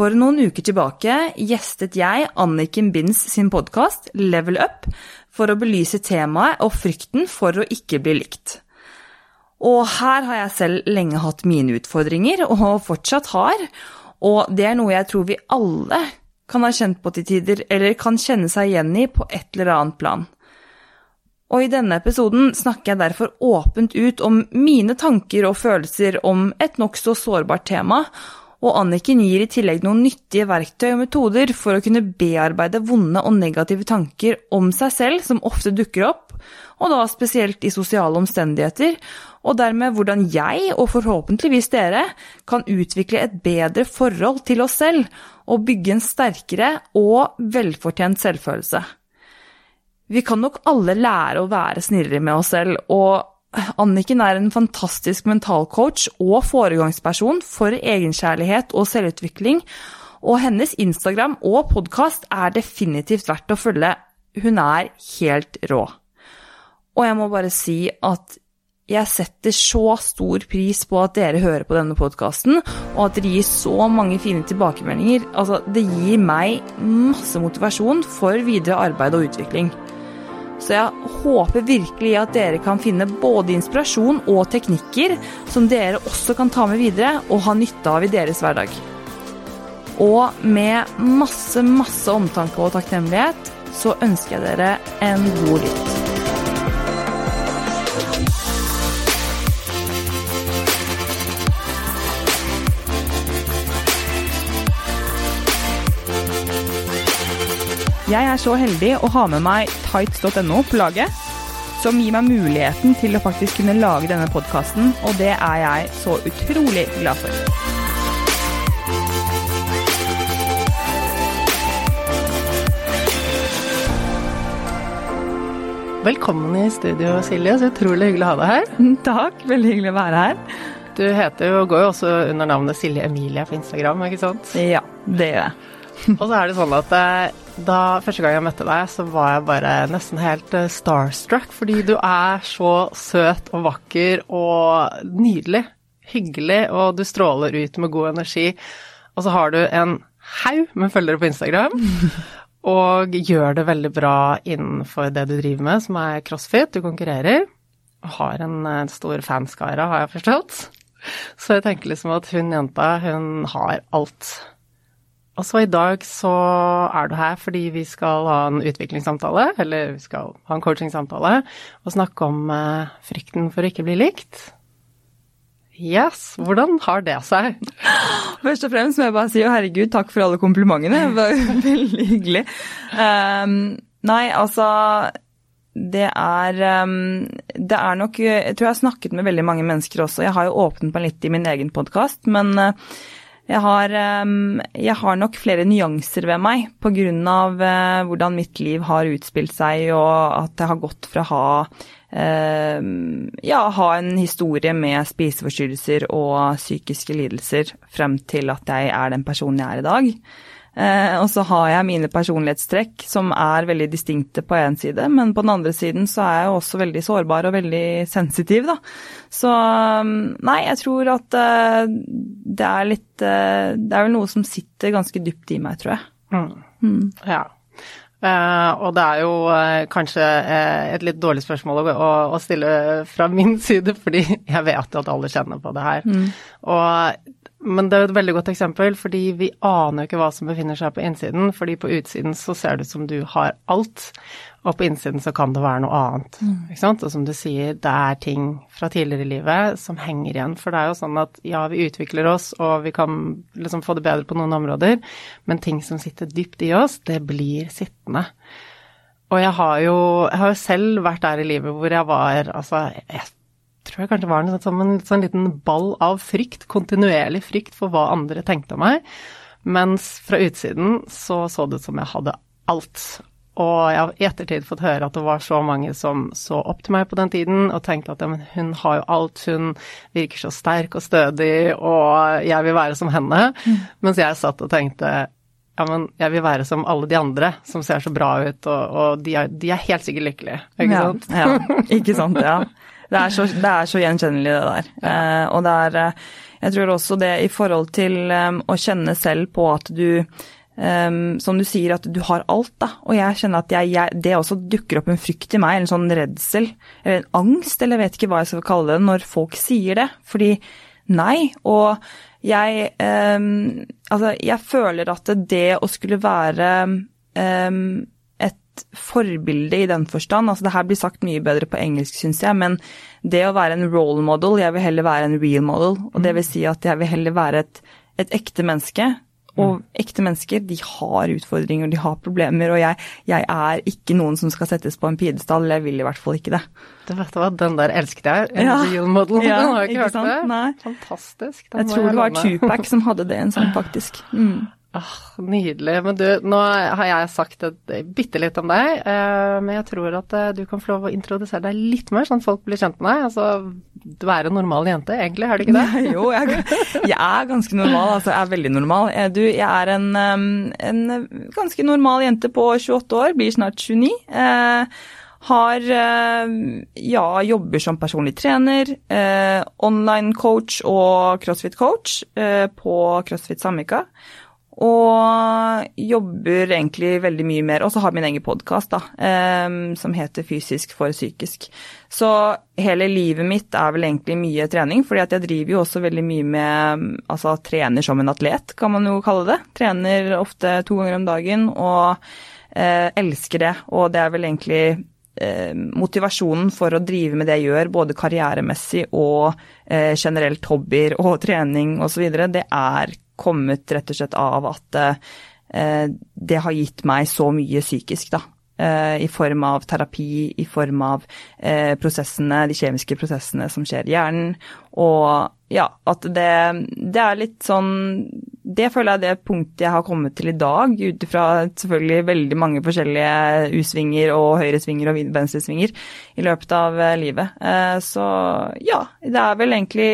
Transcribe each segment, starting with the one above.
For noen uker tilbake gjestet jeg Anniken Binds sin podkast Level Up for å belyse temaet og frykten for å ikke bli likt. Og her har jeg selv lenge hatt mine utfordringer, og fortsatt har, og det er noe jeg tror vi alle kan ha kjent på til tider, eller kan kjenne seg igjen i på et eller annet plan. Og i denne episoden snakker jeg derfor åpent ut om mine tanker og følelser om et nokså sårbart tema, og Anniken gir i tillegg noen nyttige verktøy og metoder for å kunne bearbeide vonde og negative tanker om seg selv som ofte dukker opp, og da spesielt i sosiale omstendigheter, og dermed hvordan jeg, og forhåpentligvis dere, kan utvikle et bedre forhold til oss selv og bygge en sterkere og velfortjent selvfølelse. Vi kan nok alle lære å være snillere med oss selv, og Anniken er en fantastisk mentalcoach og foregangsperson for egenkjærlighet og selvutvikling, og hennes Instagram og podkast er definitivt verdt å følge. Hun er helt rå. Og jeg må bare si at jeg setter så stor pris på at dere hører på denne podkasten, og at dere gir så mange fine tilbakemeldinger. Altså, det gir meg masse motivasjon for videre arbeid og utvikling. Så jeg håper virkelig at dere kan finne både inspirasjon og teknikker som dere også kan ta med videre og ha nytte av i deres hverdag. Og med masse, masse omtanke og takknemlighet så ønsker jeg dere en god lytt. Jeg er så heldig å ha med meg tights.no på laget, som gir meg muligheten til å faktisk kunne lage denne podkasten, og det er jeg så utrolig glad for. Velkommen i studio, Silje. Så utrolig hyggelig å ha deg her. Takk, veldig hyggelig å være her. Du heter jo, går jo også under navnet Silje Emilie på Instagram, ikke sant? Ja, det gjør jeg. og så er det sånn at eh, da første gang jeg møtte deg, så var jeg bare nesten helt eh, starstruck, fordi du er så søt og vakker og nydelig. Hyggelig, og du stråler ut med god energi. Og så har du en haug med følgere på Instagram. Og gjør det veldig bra innenfor det du driver med, som er crossfit. Du konkurrerer. Og har en eh, stor fanskare, har jeg forstått. Så jeg tenker liksom at hun jenta, hun har alt. Og så i dag så er du her fordi vi skal ha en utviklingssamtale, eller vi skal ha en coachingsamtale, og snakke om uh, frykten for å ikke bli likt. Yes, hvordan har det seg? Først og fremst må jeg bare si å herregud, takk for alle komplimentene. Det var veldig hyggelig. Um, nei, altså det er, um, det er nok Jeg tror jeg har snakket med veldig mange mennesker også. Jeg har jo åpnet meg litt i min egen podkast, men uh, jeg har, jeg har, nok flere nyanser ved meg pga. Uh, hvordan mitt liv har utspilt seg, og at jeg har gått fra å ha Eh, ja, ha en historie med spiseforstyrrelser og psykiske lidelser frem til at jeg er den personen jeg er i dag. Eh, og så har jeg mine personlighetstrekk som er veldig distinkte på én side, men på den andre siden så er jeg også veldig sårbar og veldig sensitiv, da. Så nei, jeg tror at uh, det er litt uh, Det er vel noe som sitter ganske dypt i meg, tror jeg. Mm. Mm. Ja. Uh, og det er jo uh, kanskje uh, et litt dårlig spørsmål å, å, stille fra min side, fordi jeg vet at alle kjenner på det her. Mm. Og men det er et veldig godt eksempel, fordi vi aner jo ikke hva som befinner seg på innsiden. fordi på utsiden så ser det ut som du har alt, og på innsiden så kan det være noe annet. Mm. Ikke sant? Og som du sier, det er ting fra tidligere i livet som henger igjen. For det er jo sånn at ja, vi utvikler oss, og vi kan liksom få det bedre på noen områder, men ting som sitter dypt i oss, det blir sittende. Og jeg har jo, jeg har jo selv vært der i livet hvor jeg var altså jeg tror jeg kanskje var en, som en sånn liten ball av frykt, kontinuerlig frykt for hva andre tenkte om meg. Mens fra utsiden så så det ut som jeg hadde alt. Og jeg har i ettertid fått høre at det var så mange som så opp til meg på den tiden og tenkte at ja, hun har jo alt, hun virker så sterk og stødig, og jeg vil være som henne. Mm. Mens jeg satt og tenkte ja, men jeg vil være som alle de andre som ser så bra ut, og, og de, er, de, er, helt sikkert lykkelige, ikke ja, sant? ja, ikke sant, ja. Det er så, det er så gjenkjennelig, det der. Ja. Eh, og det er eh, Jeg tror også det i forhold til um, å kjenne selv på at du um, Som du sier, at du har alt, da. Og jeg kjenner at jeg, jeg, det også dukker opp en frykt i meg, en sånn redsel, eller en angst, eller jeg vet ikke hva jeg skal kalle det, når folk sier det. Fordi nei. Og jeg um, Altså, jeg føler at det å skulle være um, forbilde i den forstand. Altså det her blir sagt mye bedre på engelsk, syns jeg, men det å være en role model, jeg vil heller være en real model. Og det vil si at jeg vil heller være et, et ekte menneske. Og ekte mennesker, de har utfordringer, de har problemer, og jeg, jeg er ikke noen som skal settes på en pidestall, jeg vil i hvert fall ikke det. Du vet hva, den der elsket jeg. En Ja. real model. Ja, den har jeg ikke, ikke hørt sant? før. Fantastisk. Den Jeg tror det var. Tupac som hadde det, en sang, faktisk. Mm. Ah, nydelig. Men du, nå har jeg sagt bitte litt om deg, eh, men jeg tror at eh, du kan få lov å introdusere deg litt mer, sånn at folk blir kjent med deg. Altså, du er en normal jente, egentlig, er du ikke det? jo, jeg, jeg er ganske normal. Altså, jeg er veldig normal. Jeg, du, jeg er en, en ganske normal jente på 28 år, blir snart 29. Eh, har eh, ja, jobber som personlig trener, eh, online coach og crossfit coach eh, på CrossFit Samvika. Og jobber egentlig veldig mye mer. Og så har jeg min egen podkast som heter Fysisk for psykisk. Så hele livet mitt er vel egentlig mye trening, fordi at jeg driver jo også veldig mye med Altså trener som en atlet, kan man jo kalle det. Trener ofte to ganger om dagen og uh, elsker det. Og det er vel egentlig motivasjonen for å drive med det jeg gjør, både karrieremessig og eh, generelt hobbyer og trening osv., det er kommet rett og slett av at eh, det har gitt meg så mye psykisk, da. Eh, I form av terapi, i form av eh, prosessene, de kjemiske prosessene som skjer i hjernen. Og ja, at det, det er litt sånn Det føler jeg er det punktet jeg har kommet til i dag, ut ifra selvfølgelig veldig mange forskjellige U-svinger og høyresvinger og venstresvinger i løpet av eh, livet. Så ja, det er vel egentlig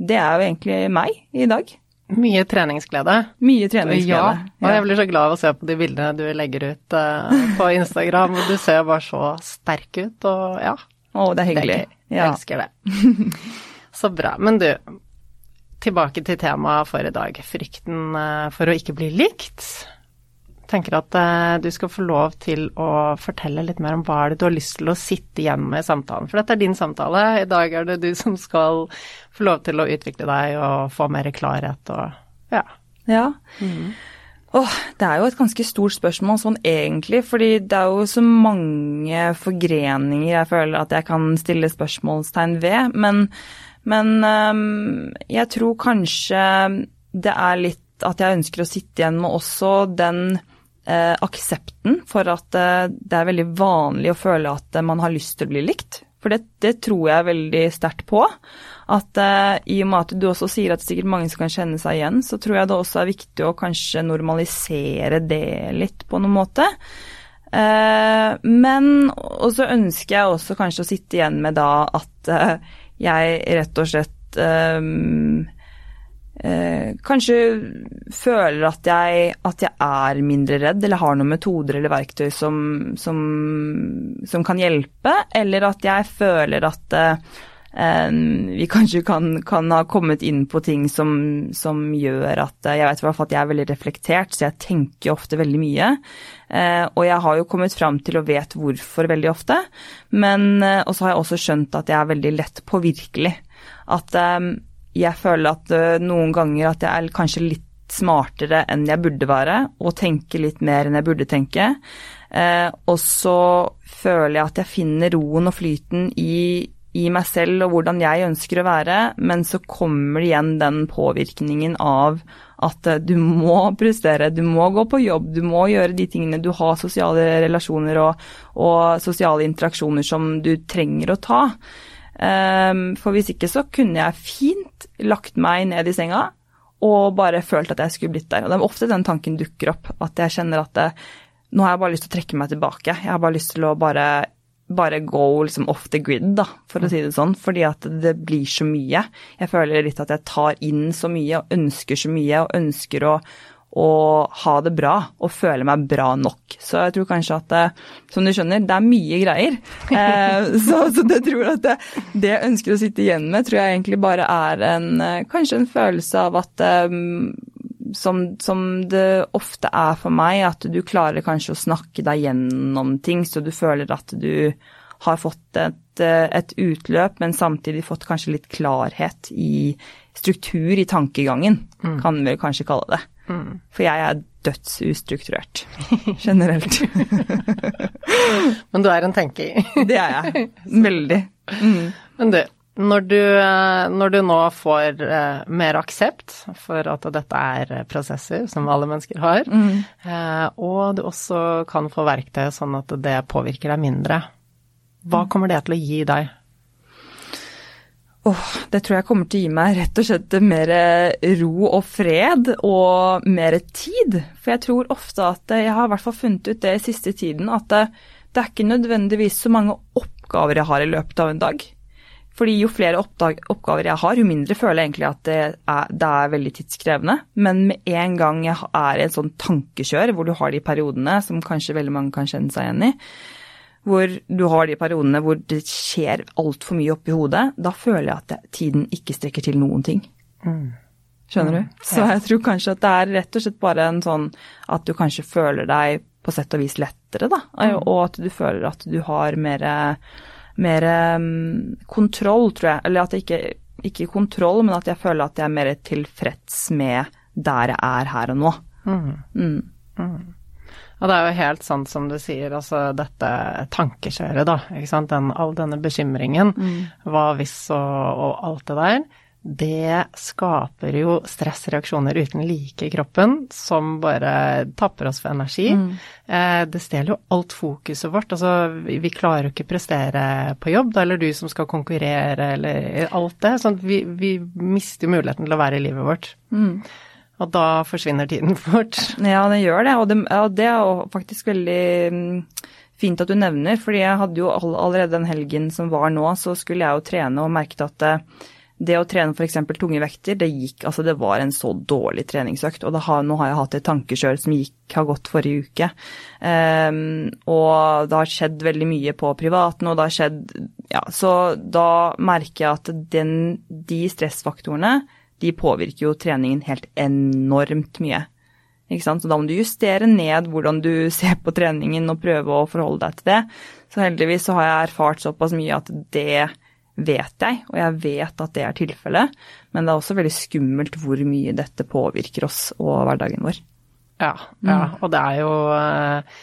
Det er jo egentlig meg i dag. Mye treningsglede. Mye treningsglede. Ja, og jeg blir så glad av å se på de bildene du legger ut uh, på Instagram. og Du ser bare så sterk ut, og ja. Å, det er hyggelig. Det er. Jeg Ja. elsker det. Så bra. Men du, tilbake til temaet for i dag. Frykten eh, for å ikke bli likt. Tenker at eh, du skal få lov til å fortelle litt mer om hva er det du har lyst til å sitte igjen med i samtalen. For dette er din samtale. I dag er det du som skal få lov til å utvikle deg og få mer klarhet og ja. Ja. Åh, det er jo et ganske stort spørsmål sånn egentlig, fordi det er jo så mange forgreninger jeg føler at jeg kan stille spørsmålstegn ved. Men, men um, jeg tror kanskje det er litt at jeg ønsker å sitte igjen med også den eh, aksepten for at eh, det er veldig vanlig å føle at eh, man har lyst til å bli likt. For det, det tror jeg veldig sterkt på. At eh, i og med at du også sier at det er sikkert mange som kan kjenne seg igjen, så tror jeg det også er viktig å kanskje normalisere det litt på noen måte. Eh, men og så ønsker jeg også kanskje å sitte igjen med da at eh, jeg rett og slett eh, kanskje føler at jeg, at jeg er mindre redd, eller har noen metoder eller verktøy som, som, som kan hjelpe, eller at jeg føler at eh, vi kanskje kan, kan, ha kommet inn på ting som, som gjør at eh, Jeg vet i hvert fall at jeg er veldig reflektert, så jeg tenker ofte veldig mye. Eh, og jeg har jo kommet fram til og vet hvorfor veldig ofte. Men eh, også har jeg også skjønt at jeg er veldig lett påvirkelig. At jeg føler at eh, noen ganger at jeg er kanskje litt smartere enn jeg burde være, og tenker litt mer enn jeg burde tenke. Eh, og så føler jeg at jeg finner roen og flyten i, i meg selv og hvordan jeg ønsker å være, men så kommer det igjen den påvirkningen av at eh, du må prestere, du må gå på jobb, du må gjøre de tingene, du har sosiale relasjoner og, og sosiale interaksjoner som du trenger å ta. Um, for hvis ikke så kunne jeg fint lagt meg ned i senga og bare følt at jeg skulle blitt der. Og det er ofte den tanken dukker opp, at jeg kjenner at det, nå har jeg bare lyst til å trekke meg tilbake. Jeg har bare lyst til å bare, bare gå liksom off the grid, da, for å si det sånn. Fordi at det blir så mye. Jeg føler litt at jeg tar inn så mye og ønsker så mye og ønsker å, og ha det bra og føle meg bra nok. Så jeg tror kanskje at det, som du skjønner, det er mye greier. Eh, så, så jeg tror at det, det, jeg ønsker å sitte igjen med, tror jeg egentlig bare er en, eh, kanskje en følelse av at um, som, som, det ofte er for meg, at du klarer kanskje å snakke deg gjennom ting, så du føler at du har fått et, et utløp, men samtidig fått kanskje litt klarhet i struktur i tankegangen, mm. kan vi kanskje kalle det. Mm. For jeg er dødsustrukturert generelt. Men du er en tenker? det er jeg. Veldig. Mm. Men du, når du, når du, nå får eh, mer aksept for at dette er prosesser som alle mennesker har, mm. eh, og du også kan få verktøy sånn at det påvirker deg mindre, hva mm. kommer det til å gi deg? Oh, det tror jeg kommer til å gi meg rett og slett mer ro og fred og mer tid. For jeg tror ofte at jeg har i hvert fall funnet ut det i siste tiden, at det, det er ikke nødvendigvis så mange oppgaver jeg har i løpet av en dag. Fordi jo flere oppgaver jeg har, jo mindre føler jeg egentlig at det er, det er, veldig tidskrevende. Men med en gang jeg er i en sånn tankekjør, hvor du har de periodene som kanskje veldig mange kan kjenne seg igjen i, hvor du har de periodene hvor det skjer altfor mye oppi hodet, da føler jeg at tiden ikke strekker til noen ting. Mm. Skjønner du? Mm. Så jeg tror kanskje at det er rett og slett bare en sånn at du kanskje føler deg på sett og vis lettere, da. Mm. Og at du føler at du har mer, mer kontroll, tror jeg. Eller at jeg ikke, ikke kontroll, men at jeg føler at jeg er mer tilfreds med der jeg er her og nå. Mm. mm. Og det er jo helt sant som du sier, altså dette tankekjøret, da. Ikke sant. Den, all denne bekymringen, mm. hva hvis og, og alt det der. Det skaper jo stressreaksjoner uten like i kroppen, som bare tapper oss for energi. Mm. Eh, det stjeler jo alt fokuset vårt. Altså, vi, vi klarer jo ikke prestere på jobb, da, eller du som skal konkurrere, eller alt det. Sånn, vi, vi mister jo muligheten til å være i livet vårt. Mm. Og da forsvinner tiden fort. Ja, det gjør det. Og det, ja, det er faktisk veldig mm, fint at du nevner, fordi jeg hadde jo allerede den helgen som var nå, så skulle jeg jo trene og merket at det, det å trene f.eks. tunge vekter, det gikk Altså, det var en så dårlig treningsøkt. Og har, nå har jeg hatt et tankekjør som gikk, har gått forrige uke. Um, og det har skjedd veldig mye på privaten, og det har skjedd Ja, så da merker jeg at den, de stressfaktorene de påvirker jo treningen helt enormt mye. Så da må du justere ned hvordan du ser på treningen og prøve å forholde deg til det. Så heldigvis så har jeg erfart såpass mye at det vet jeg, og jeg vet at det er tilfellet. Men det er også veldig skummelt hvor mye dette påvirker oss og hverdagen vår. Ja, ja. Mm. og det er jo eh,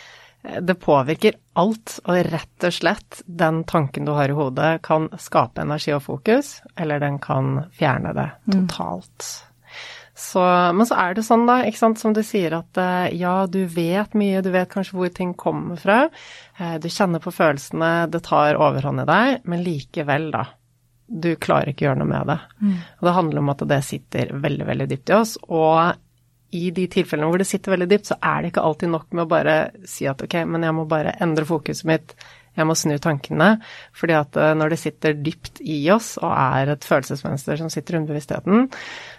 det påvirker alt, og rett og slett den tanken du har i hodet kan skape energi og fokus, eller den kan fjerne det mm. totalt. Mm. Så, men så er det sånn, da, ikke sant, som du sier, at eh, ja, du vet mye, du vet kanskje hvor ting kommer fra. Eh, du kjenner på følelsene, det tar overhånd i deg, men likevel, da. Du klarer ikke å gjøre noe med det. Mm. Og det handler om at det sitter veldig, veldig dypt i oss. Og i de tilfellene hvor det sitter veldig dypt, så er det ikke alltid nok med å bare si at ok, men jeg må bare endre fokuset mitt, jeg må snu tankene. Fordi at eh, når det sitter dypt i oss og er et følelsesmønster som sitter under bevisstheten,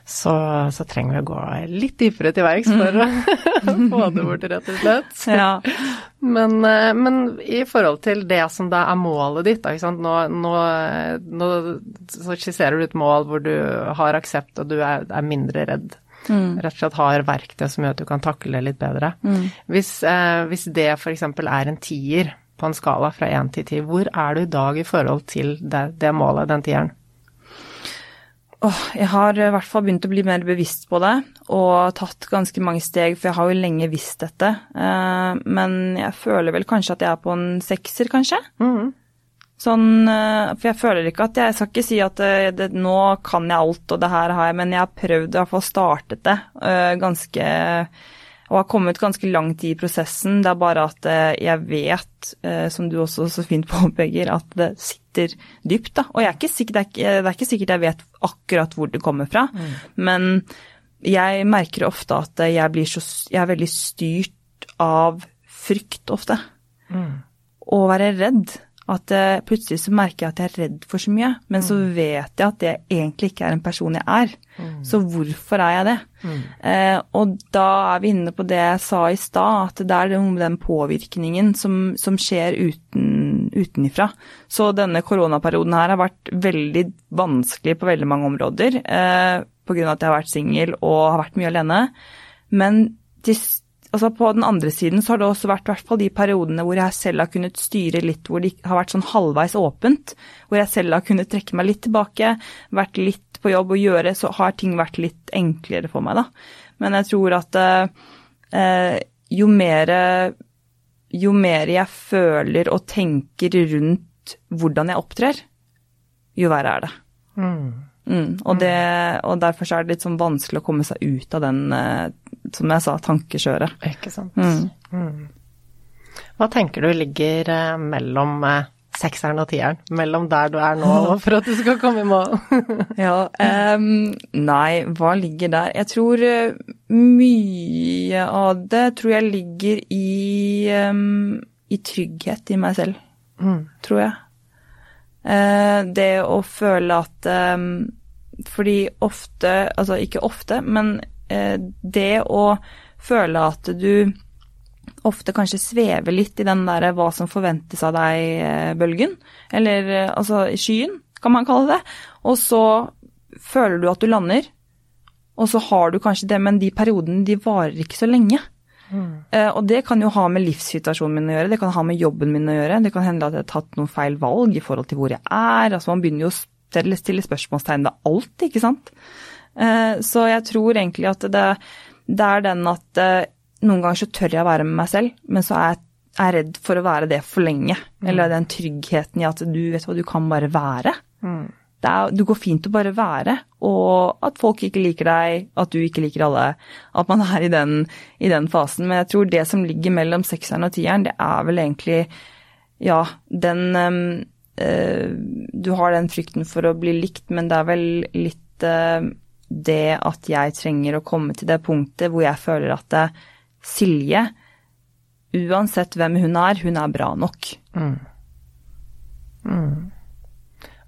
så, så, trenger vi å gå litt dypere til verks for å få det bort, rett og slett. Ja. Men, eh, men, i forhold til det som da er målet ditt, da, nå, nå, nå, så skisserer du et mål hvor du har aksept og du er, er mindre redd. Mm. Rett og slett har verktøy som gjør at du kan takle det litt bedre. Mm. Hvis, eh, hvis det f.eks. er en tier på en skala fra én til ti, hvor er du i dag i forhold til det, det målet, den tieren? Oh, jeg har i hvert fall begynt å bli mer bevisst på det, og tatt ganske mange steg, for jeg har jo lenge visst dette. Eh, men jeg føler vel kanskje at jeg er på en sekser, kanskje. Mm. Sånn, eh, for jeg føler ikke at Jeg skal ikke si at det, eh, det, nå kan jeg alt og det her har jeg, men jeg har prøvd i hvert fall startet det uh, ganske Og har kommet ganske langt i prosessen. Det er bare at jeg vet, som du også så fint påpeker, at det sitter dypt. da. Og er sikker, det, er ikke, det, er ikke, sikkert jeg vet akkurat hvor det kommer fra, mm. men jeg merker ofte at jeg blir så Jeg er veldig styrt av frykt ofte. Mm. Å være redd At eh, plutselig så merker jeg at jeg er redd for så mye, men så Mm. vet jeg at det egentlig ikke er en person jeg er. Så hvorfor er jeg det? Mm. Eh, og da er vi inne på det jeg sa i stad, at det er noe med den påvirkningen som, som skjer uten, utenifra. Så denne koronaperioden her har vært veldig vanskelig på veldig mange områder. Eh, av at jeg har vært singel og har vært mye alene. Men til, altså på den andre siden så har det også vært hvert fall de periodene hvor jeg selv har kunnet styre litt, hvor det har vært sånn halvveis åpent. Hvor jeg selv har kunnet trekke meg litt tilbake, vært litt på jobb og gjøre, så har ting vært litt enklere for meg, da. Men jeg tror at eh, jo mer jo mer jeg føler og tenker rundt hvordan jeg opptrer, jo verre er det. Mm. Mm, og, det og derfor så er det litt sånn vanskelig å komme seg ut av den, eh, som jeg sa, tankekjøret. Ikke sant. Mm. Mm. Hva tenker du ligger eh, mellom eh, sekseren og tieren? Mellom der du er nå og for at du skal komme i mål? Ja, um, nei, hva ligger der? Jeg tror eh, mye av det tror jeg ligger i, um, i trygghet i meg selv, Mm. tror jeg. Uh, det å føle at um, Fordi ofte, altså ikke ofte, men det å føle at du ofte kanskje svever litt i den der hva som forventes av deg-bølgen. Eller eh, altså skyen, kan man kalle det. Og så føler du at du lander, og så har du kanskje det, men de periodene de varer ikke så lenge. Mm. og det kan jo ha med livssituasjonen min å gjøre, det kan ha med jobben min å gjøre. Det kan hende at jeg har tatt noen feil valg i forhold til hvor jeg er. Altså man begynner jo å stille spørsmålstegn ved alt, ikke sant. Eh, så jeg tror egentlig at det, det er den at eh, noen ganger så tør jeg å være med meg selv, men så er jeg er redd for å være det for lenge. Eller den tryggheten i at du vet hva, du kan bare være. Mm. Det, er, det går fint å bare være, og at folk ikke liker deg, at du ikke liker alle. At man er i den, i den fasen. Men jeg tror det som ligger mellom sekseren og tieren, det er vel egentlig ja, den eh, Du har den frykten for å bli likt, men det er vel litt eh, det at jeg trenger å komme til det punktet hvor jeg føler at det, Silje, uansett hvem hun er, hun er bra nok. Mm.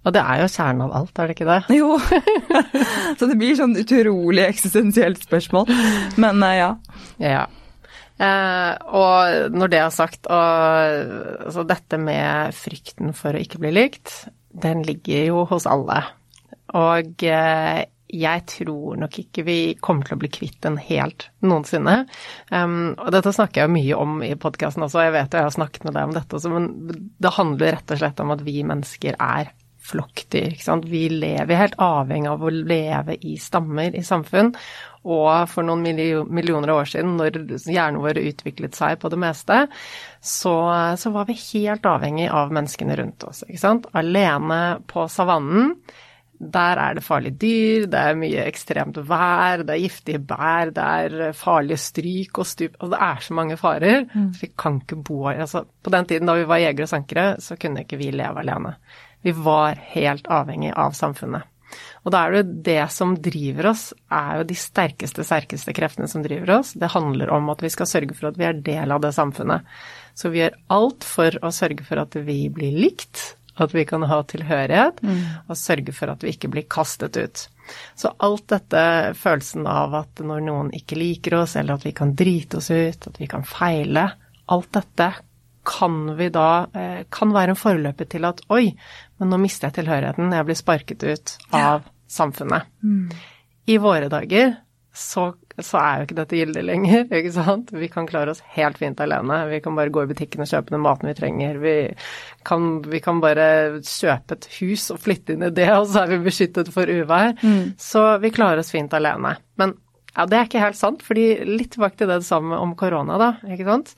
Og det er jo kjernen av alt, er det ikke det? Jo. Så det blir sånn utrolig eksistensielt spørsmål. Men eh, ja. Ja. Eh, og når det er sagt, og altså dette med frykten for å ikke bli likt, den ligger jo hos alle. Og eh, jeg tror nok ikke vi kommer til å bli kvitt den helt noensinne. Um, og dette snakker jeg mye om i podkasten også, jeg vet jo jeg har snakket med deg om dette også, men det handler rett og slett om at vi mennesker er flokkdyr. ikke sant? Vi lever er helt avhengig av å leve i stammer i samfunn. Og for noen millioner år siden, når hjernen vår utviklet seg på det meste, så, så var vi helt avhengig av menneskene rundt oss. ikke sant? Alene på savannen. Der er det farlige dyr, det er mye ekstremt vær, det er giftige bær, det er farlige stryk og stup Altså det er så mange farer. Så vi kan ikke bo altså, På den tiden da vi var jegere og sankere, så kunne ikke vi leve alene. Vi var helt avhengig av samfunnet. Og da er det det som driver oss, er jo de sterkeste, sterkeste kreftene som driver oss. Det handler om at vi skal sørge for at vi er del av det samfunnet. Så vi gjør alt for å sørge for at vi blir likt, at vi kan ha tilhørighet, og sørge for at vi ikke blir kastet ut. Så alt dette, følelsen av at når noen ikke liker oss, eller at vi kan drite oss ut, at vi kan feile, alt dette kan vi da eh, kan være en forløper til at oi, men nå mister jeg tilhørigheten, jeg blir sparket ut av samfunnet. I våre dager så, så, er jo ikke dette gildig lenger, ikke sant. Vi kan klare oss helt fint alene. Vi kan bare gå i butikken og kjøpe den maten vi trenger. Vi kan, vi kan bare kjøpe et hus og flytte inn i det, og så er vi beskyttet for uvær. Mm. Så vi klarer oss fint alene. Men ja, det er ikke helt sant, fordi litt tilbake til det samme om korona, da, ikke sant.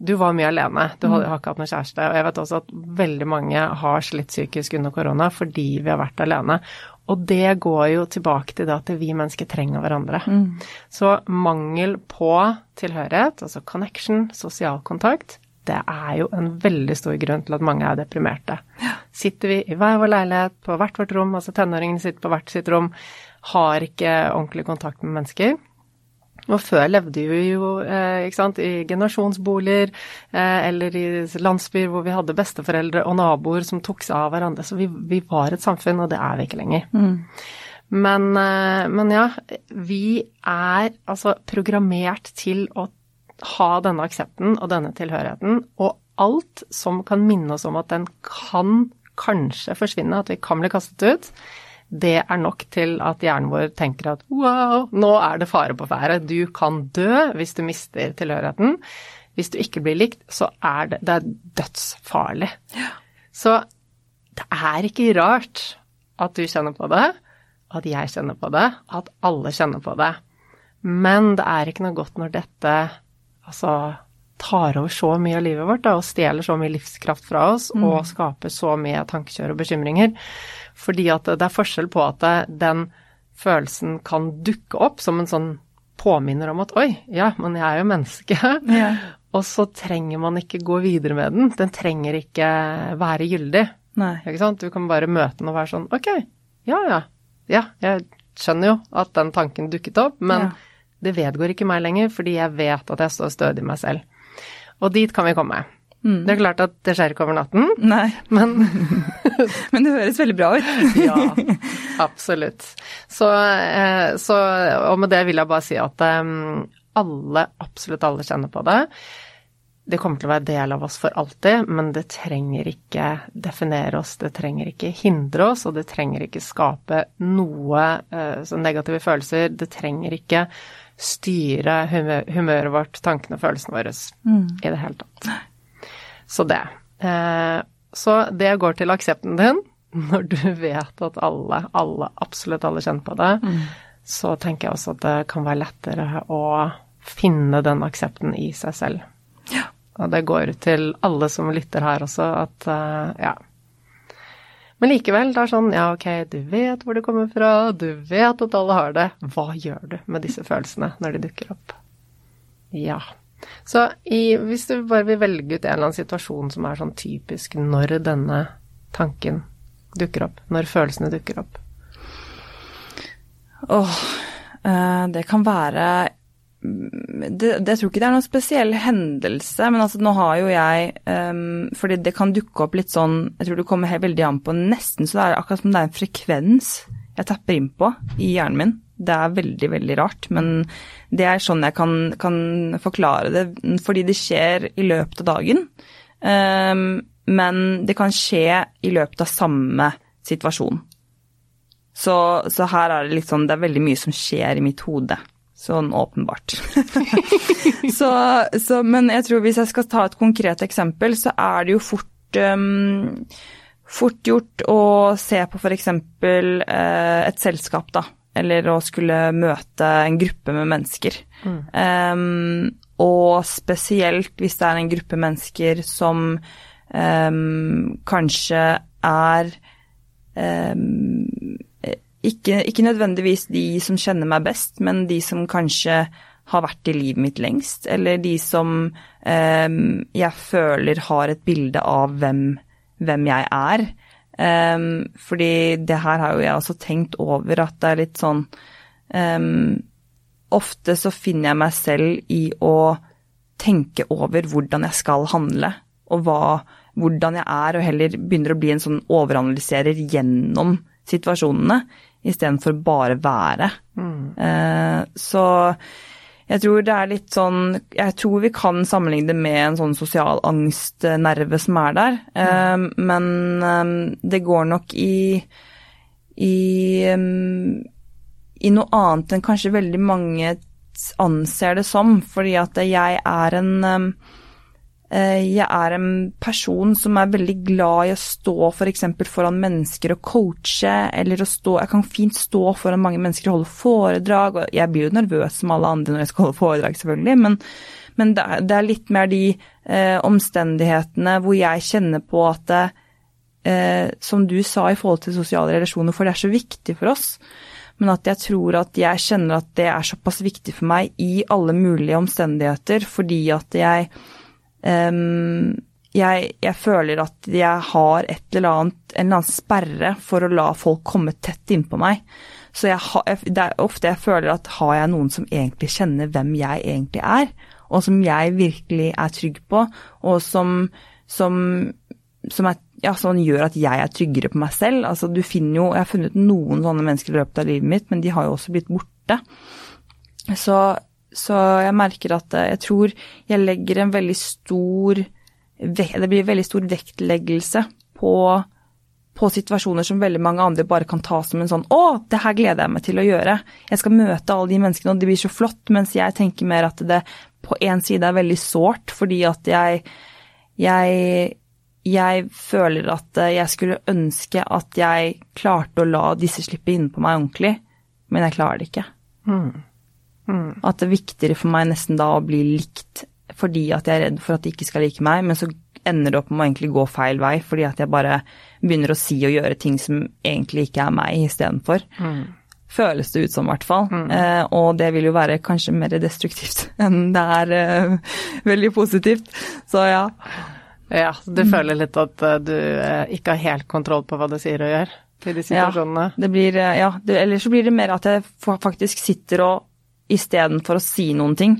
Du var mye alene, du har, har ikke hatt noen kjæreste. Og jeg vet også at veldig mange har slitt psykisk under korona fordi vi har vært alene. Og det går jo tilbake til det at vi mennesker trenger hverandre. Mm. Så mangel på tilhørighet, altså connection, sosial kontakt, det er jo en veldig stor grunn til at mange er deprimerte. Sitter vi i hver vår leilighet, på hvert vårt rom, altså tenåringene sitter på hvert sitt rom, har ikke ordentlig kontakt med mennesker, Og før levde vi jo eh, sant, i generasjonsboliger eh, eller i landsbyer hvor vi hadde besteforeldre og naboer som tok seg av hverandre. Så vi, vi var et samfunn, og det er vi ikke lenger. Mm. Men, eh, men, ja, vi er altså programmert til å ha denne aksepten og denne tilhørigheten. Og alt som kan minne oss om at den kan kanskje forsvinne, at vi kan bli kastet ut, det er nok til at hjernen vår tenker at wow, nå er det fare på ferde. Du kan dø hvis du mister tilhørigheten. Hvis du ikke blir likt, så er det, det er dødsfarlig. Ja. Så det er ikke rart at du kjenner på det, at jeg kjenner på det, at alle kjenner på det. Men det er ikke noe godt når dette altså tar over så mye av livet vårt da, og stjeler så mye livskraft fra oss mm. og skaper så mye tankekjør og bekymringer. Fordi at det er forskjell på at den følelsen kan dukke opp som en sånn påminner om at oi, ja, men jeg er jo menneske. Ja. og så trenger man ikke gå videre med den. Den trenger ikke være gyldig. Nei. Ikke sant? Du kan bare møte den og være sånn ok, ja ja. Ja, jeg skjønner jo at den tanken dukket opp, men ja. det vedgår ikke meg lenger fordi jeg vet at jeg står stødig i meg selv. Og dit kan vi komme. Mm. Det er klart at det skjer ikke over natten, Nei. men Men det høres veldig bra ut. ja, absolutt. Så, eh, så, Og med det vil jeg bare si at um, alle, absolutt alle kjenner på det. Det kommer til å være del av oss for alltid, men det trenger ikke definere oss, det trenger ikke hindre oss, og det trenger ikke skape noe uh, negative følelser. Det trenger ikke styre humøret vårt, tankene og følelsene våre mm. i det hele tatt. Så det. Eh, så det går til aksepten din når du vet at alle, alle, absolutt alle kjenner på det. Mm. Så tenker jeg også at det kan være lettere å finne den aksepten i seg selv. Ja. Og det går til alle som lytter her også, at uh, ja, men likevel, det er sånn ja, ok, du vet hvor det kommer fra, du vet at alle har det. Hva gjør du med disse følelsene når de dukker opp? Ja. Så i, hvis du bare vil velge ut en eller annen situasjon som er sånn typisk når denne tanken dukker opp, når følelsene dukker opp Åh, eh, det kan være det, det, jeg tror ikke det er noen spesiell hendelse, men altså nå har jo jeg um, Fordi det kan dukke opp litt sånn Jeg tror det kommer helt veldig an på nesten så det er akkurat som det er en frekvens jeg tapper inn på i hjernen min. Det er veldig, veldig rart, men det er sånn jeg kan, kan forklare det, fordi det skjer i løpet av dagen. Um, men det kan skje i løpet av samme situasjon. Så, så her er det liksom Det er veldig mye som skjer i mitt hode. Sånn åpenbart. så, så, men jeg tror hvis jeg skal ta et konkret eksempel, så er det jo fort um, fort gjort å se på f.eks. Uh, et selskap, da. Eller å skulle møte en gruppe med mennesker. Mm. Um, og spesielt hvis det er en gruppe mennesker som um, kanskje er um, ikke, ikke, nødvendigvis de som kjenner meg best, men de som kanskje har vært i livet mitt lengst, eller de som jeg føler har et bilde av hvem, hvem jeg er. Eh, fordi det her har jo jeg også tenkt over, at det er litt sånn um, Ofte så finner jeg meg selv i å tenke over hvordan jeg skal handle, og hva, hvordan jeg er, og heller begynner å bli en sånn overanalyserer gjennom situasjonene istedenfor bare være. Mm. Uh, så jeg tror det er litt sånn Jeg tror vi kan sammenligne det med en sånn sosial angstnerve som er der. Mm. men um, det går nok i i, i noe annet enn kanskje veldig mange anser det som, fordi at jeg er en jeg er en person som er veldig glad i å stå f.eks. For foran mennesker og coache, eller å stå Jeg kan fint stå foran mange mennesker og holde foredrag, og jeg blir jo nervøs som alle andre når jeg skal holde foredrag, selvfølgelig, men, men det, er, litt mer de eh, omstendighetene hvor jeg kjenner på at det, eh, Som du sa i forhold til sosiale relasjoner, for det er så viktig for oss. Men at jeg tror at jeg kjenner at det er såpass viktig for meg i alle mulige omstendigheter, fordi at jeg um, jeg, jeg, føler at jeg har et eller annet, en eller annen sperre for å la folk komme tett innpå meg. Så ha, det er ofte jeg føler at har jeg noen som egentlig kjenner hvem jeg egentlig er, og som jeg virkelig er trygg på, og som, som, som er, ja, sånn gjør at jeg er tryggere på meg selv. Altså, du finner jo, Jeg har funnet noen sånne mennesker i løpet av livet mitt, men de har jo også blitt borte. Så, så jeg merker at eh, jeg tror jeg legger en veldig stor Det blir veldig stor vektleggelse på på situasjoner som veldig mange andre bare kan ta som en sånn 'Å, det her gleder jeg meg til å gjøre'. Jeg skal møte alle de menneskene, og det blir så flott. Mens jeg tenker mer at det på en side er veldig sårt, fordi at jeg Jeg jeg føler at jeg skulle ønske at jeg klarte å la disse slippe inn på meg ordentlig, men jeg klarer det ikke. Mm. Mm. At det er viktigere for meg nesten da å bli likt fordi at jeg er redd for at de ikke skal like meg, men så ender det opp med å egentlig gå feil vei fordi at jeg bare begynner å si og gjøre ting som egentlig ikke er meg istedenfor. Mm. Føles det ut som, i hvert fall. Eh, og det vil jo være kanskje mer destruktivt enn det er eh, veldig positivt. Så ja. Ja, du føler litt at uh, du uh, ikke har helt kontroll på hva du sier og gjør i de situasjonene? Ja, det blir, uh, ja det, eller så blir det mer at jeg faktisk sitter og istedenfor å si noen ting,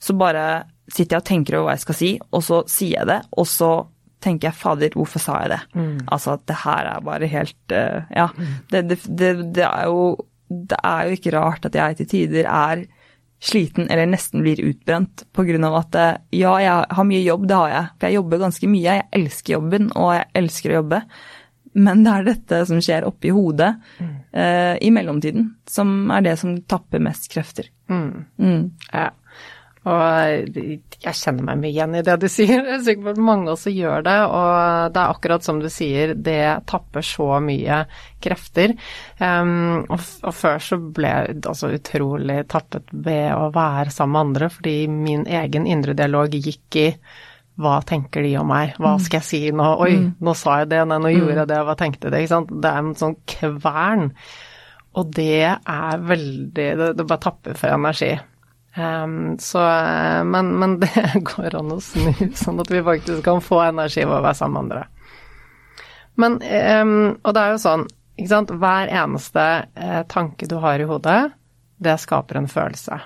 så bare sitter jeg og tenker over hva jeg skal si, og så sier jeg det, og så tenker jeg fader, hvorfor sa jeg det? Mm. Altså at det her er bare helt Ja. Det, det, det, det, er jo Det er jo ikke rart at jeg til tider er sliten eller nesten blir utbrent pga. at ja, jeg har mye jobb, det har jeg. For jeg jobber ganske mye. Jeg elsker jobben, og jeg elsker å jobbe. Men det er dette som skjer oppi hodet Mm. Eh, i mellomtiden, som er det som tapper mest krefter. Mm. Mm. Ja. Og jeg kjenner meg mye igjen i det du sier. Jeg er sikker på at mange også gjør det. Og det er akkurat som du sier, det tapper så mye krefter. Um, og, og, før så ble jeg altså utrolig tappet ved å være sammen med andre, fordi min egen indre dialog gikk i hva tenker de om meg, hva skal jeg si nå, oi, nå sa jeg det, nei, nå gjorde jeg det, hva tenkte de, ikke sant. Det er en sånn kvern. Og det er veldig Det, det bare tapper for energi. Um, så, men, men, det går an å snu, sånn at vi faktisk kan få energi ved å være sammen med andre. Men, um, og det er jo sånn, ikke sant, hver eneste eh, tanke du har i hodet, det skaper en følelse.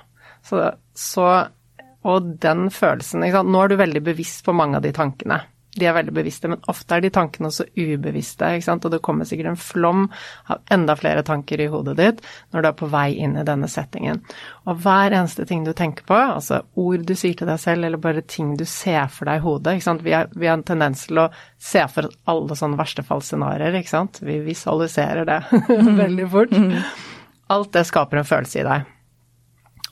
Så, så og den følelsen, ikke sant, nå er du veldig bevisst på mange av de tankene. De er veldig bevisste, men ofte er de tankene også ubevisste, ikke sant, og det kommer sikkert en flom av enda flere tanker i hodet ditt når du er på vei inn i denne settingen. Og hver eneste ting du tenker på, altså ord du sier til deg selv, eller bare ting du ser for deg i hodet, ikke sant, vi har, vi har en tendens til å se for oss alle sånne verstefallsscenarioer, ikke sant, vi visualiserer det veldig fort. Alt det skaper en følelse i deg.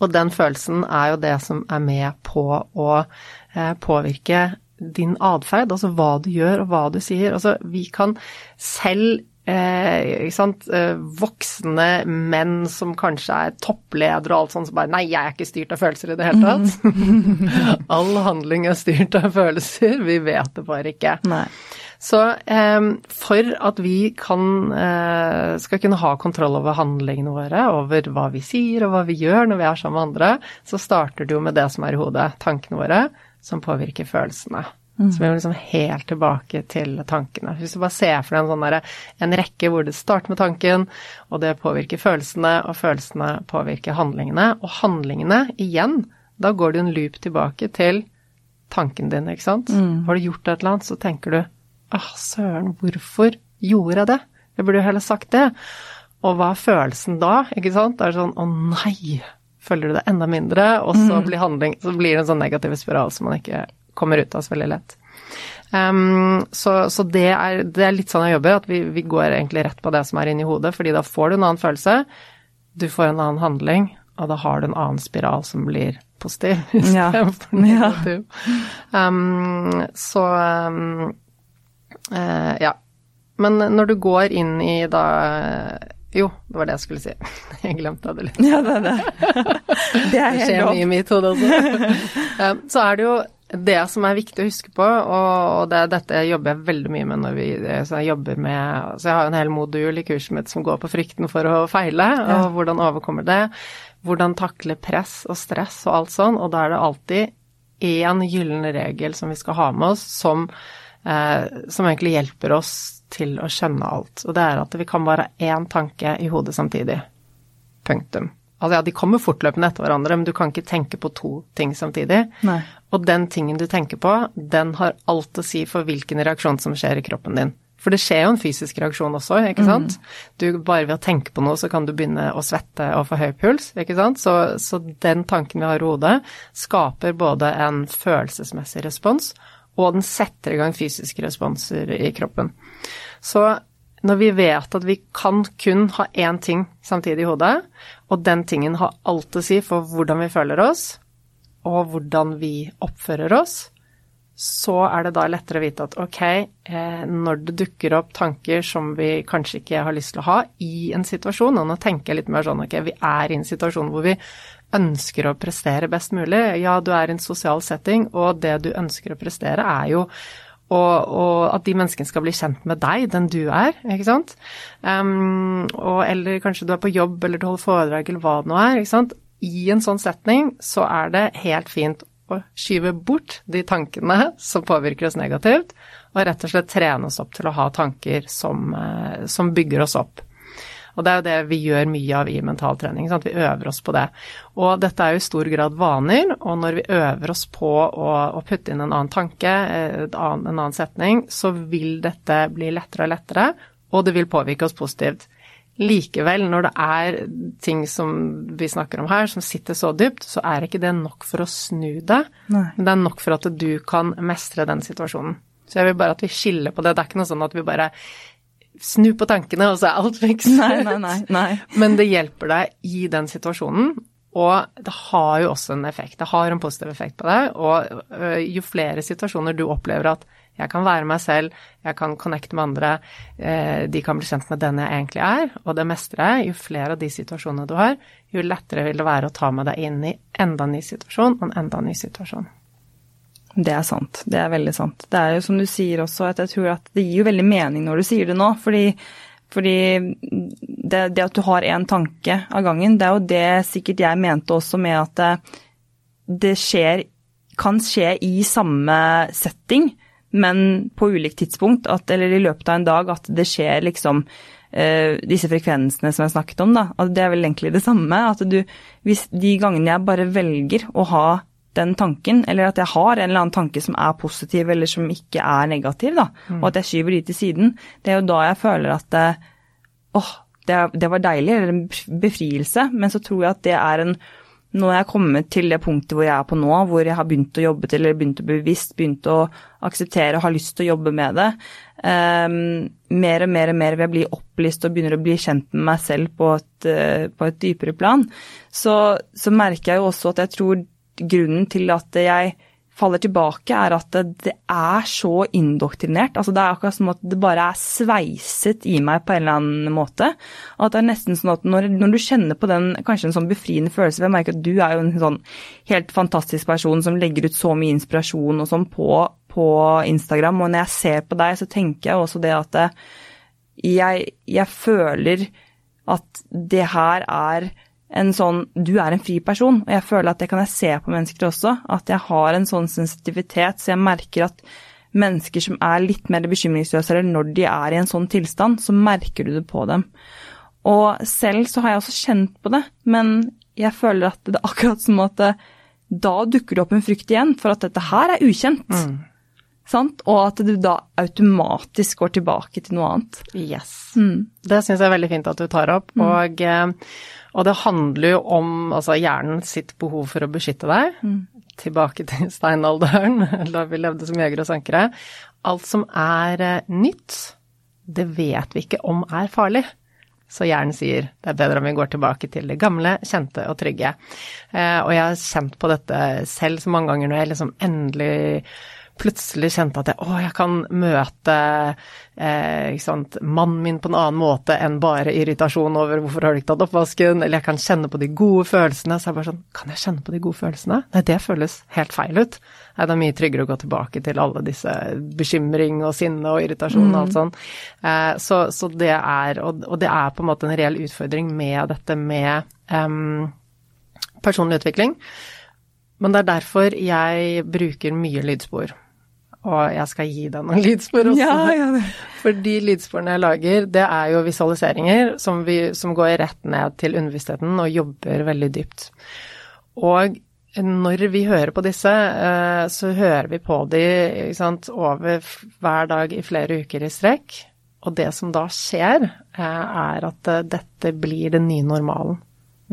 Og den følelsen er jo det som er med på å eh, påvirke din atferd, altså hva du gjør og hva du sier. Altså, vi kan selv eh, eh, voksne menn som kanskje er toppledere og alt sånt, som bare Nei, jeg er ikke styrt av følelser i det hele tatt. All handling er styrt av følelser, vi vet det bare ikke. Nei. Så eh, for at vi kan, eh, skal kunne ha kontroll over handlingene våre, over hva vi sier og hva vi gjør når vi er sammen med andre, så starter det jo med det som er i hodet, tankene våre, som påvirker følelsene. Så vi er liksom helt tilbake til tankene. Hvis du bare ser for deg en, sånn der, en rekke hvor det starter med tanken, og det påvirker følelsene, og følelsene påvirker handlingene, og handlingene, igjen, da går det en loop tilbake til tanken din, ikke sant. Har du gjort et eller annet, så tenker du ah, søren, hvorfor gjorde jeg det? Jeg burde jo heller sagt det. Og hva er følelsen da, ikke sant? Det er sånn å nei, føler du det enda mindre, og så blir handling Så blir det en sånn negativ spiral som man ikke kommer ut av så veldig lett. Um, så, så det, er, det, er, litt sånn jeg jobber, at vi, vi, går egentlig rett på det som er inni hodet, fordi da får du en annen følelse, du får en annen handling, og da har du en annen spiral som blir positiv istedenfor ja. negativ. Ja. Um, så um, Uh, ja. Men når du går inn i da Jo, det var det jeg skulle si. Jeg glemte det litt. Ja, det er det. Det er helt Det skjer mye i mitt hode også. uh, så er det jo det som er viktig å huske på, og det, dette jobber jeg veldig mye med når vi så jeg jobber med Så jeg har en hel modul i kurset mitt som går på frykten for å feile, ja. og hvordan overkommer det. Hvordan takle press og stress og alt sånn. Og da er det alltid én gyllen regel som vi skal ha med oss, som som egentlig hjelper oss til å skjønne alt. Og det er at vi kan bare ha én tanke i hodet samtidig. Punktum. Altså ja, de kommer fortløpende etter hverandre, men du kan ikke tenke på to ting samtidig. Nei. Og den tingen du tenker på, den har alt å si for hvilken reaksjon som skjer i kroppen din. For det skjer jo en fysisk reaksjon også, ikke sant. Du, bare ved å tenke på noe, så kan du begynne å svette og få høy puls, ikke sant. Så, så den tanken vi har i hodet, skaper både en følelsesmessig respons, og den setter i gang fysiske responser i kroppen. Så når vi vet at vi kan kun ha én ting samtidig i hodet, og den tingen har alt å si for hvordan vi føler oss, og hvordan vi oppfører oss, så er det da lettere å vite at ok, eh, når det dukker opp tanker som vi kanskje ikke har lyst til å ha i en situasjon, og nå tenker jeg litt mer sånn ok, vi er i en situasjon hvor vi ønsker å prestere best mulig. Ja, du er i en sosial setting, og det du ønsker å prestere er jo og, og, at de menneskene skal bli kjent med deg, den du er, ikke sant. Um, og, eller kanskje du er på jobb, eller du holder foredrag, eller hva det nå er. ikke sant. I en sånn setning så er det helt fint å skyve bort de tankene som påvirker oss negativt, og rett og slett trene oss opp til å ha tanker som, eh, som bygger oss opp. Og det er jo det vi gjør mye av i mentaltrening, sant? vi øver oss på det. Og dette er jo i stor grad vaner, og når vi øver oss på å, å putte inn en annen tanke, eh, en annen setning, så vil dette bli lettere og lettere, og det vil påvirke oss positivt. Likevel, når det er ting som vi snakker om her, som sitter så dypt, så er ikke det nok for å snu det. Nei. Men det er nok for at du kan mestre den situasjonen. Så jeg vil bare at vi skiller på det. Det er ikke noe sånn at vi bare snur på tankene, og så er alt fikset. Nei, nei, nei, nei. Men det hjelper deg i den situasjonen. Og det har jo også en effekt. Det har en positiv effekt på deg. Og øh, jo flere situasjoner du opplever at jeg kan være meg selv, jeg kan connecte med andre, eh, de kan bli kjent med den jeg egentlig er, og det mestrer jeg. Jo flere av de situasjonene du har, jo lettere vil det være å ta med deg inn i enda en ny situasjon og en enda ny situasjon. Det er sant. Det er veldig sant. Det er jo som du sier også, at jeg tror at det gir jo veldig mening når du sier det nå. Fordi, fordi det, det, at du har én tanke av gangen, det er jo det sikkert jeg mente også med at det skjer kan skje i samme setting, men på ulikt tidspunkt, at, eller i løpet av en dag, at det skjer liksom uh, disse frekvensene som jeg snakket om, da. At det er vel egentlig det samme. At du, hvis de gangene jeg bare velger å ha den tanken, eller at jeg har en eller annen tanke som er positiv eller som ikke er negativ, da, mm. og at jeg skyver de til siden, det er jo da jeg føler at det, åh, det, det var deilig, eller en befrielse, men så tror jeg at det er en nå er jeg kommet til det punktet hvor jeg er på nå, hvor jeg har begynt å jobbe til, eller begynt å bevisst, begynt å akseptere og har lyst til å jobbe med det. Um, mer og mer og mer vil jeg bli opplyst og begynner å bli kjent med meg selv på et, uh, på et dypere plan. Så, så merker jeg jo også at jeg tror grunnen til at jeg faller tilbake, er at det er så indoktrinert. Altså det er akkurat som at det bare er sveiset i meg på en eller annen måte. Og at det er nesten sånn at når, når du kjenner på den kanskje en sånn befriende følelse ved Jeg merker at du er jo en sånn helt fantastisk person som legger ut så mye inspirasjon og sånn på, på Instagram. Og når jeg ser på deg, så tenker jeg også det at jeg, jeg føler at det her er en sånn Du er en fri person, og jeg føler at det kan jeg se på mennesker også. At jeg har en sånn sensitivitet, så jeg merker at mennesker som er litt mer bekymringsløse, eller når de er i en sånn tilstand, så merker du det på dem. Og selv så har jeg også kjent på det, men jeg føler at det er akkurat som at da dukker det opp en frykt igjen for at dette her er ukjent. Mm. Sant? Og at du da automatisk går tilbake til noe annet. Yes. Mm. Det syns jeg er veldig fint at du tar opp. Mm. Og eh, og det handler jo om altså hjernen sitt behov for å beskytte deg. Mm. Tilbake til steinalderen, da vi levde som jegere og sankere. Alt som er eh, nytt, det vet vi ikke om er farlig. Så hjernen sier det er bedre om vi går tilbake til det gamle, kjente og trygge. Eh, og jeg har kjent på dette selv så mange ganger når jeg liksom endelig plutselig kjente at jeg, å, jeg kan møte eh, mannen min på en annen måte enn bare irritasjon over hvorfor har du ikke tatt oppvasken, eller jeg kan kjenne på de gode følelsene. Så jeg bare sånn, kan jeg kjenne på de gode følelsene? Nei, det føles helt feil ut. Nei, det er mye tryggere å gå tilbake til alle disse bekymring og sinne og irritasjon og alt mm. sånn. Eh, så, så, det er, og, og, det er på en måte en reell utfordring med dette med um, personlig utvikling. Men det er derfor jeg bruker mye lydspor. Og jeg skal gi deg noen lydspor også. Ja, ja. For de lydsporene jeg lager, det er jo visualiseringer som, vi, som går rett ned til underbevisstheten og jobber veldig dypt. Og når vi hører på disse, eh, så hører vi på de sant, over hver dag i flere uker i strekk. Og det som da skjer, eh, er at eh, dette blir den nye normalen.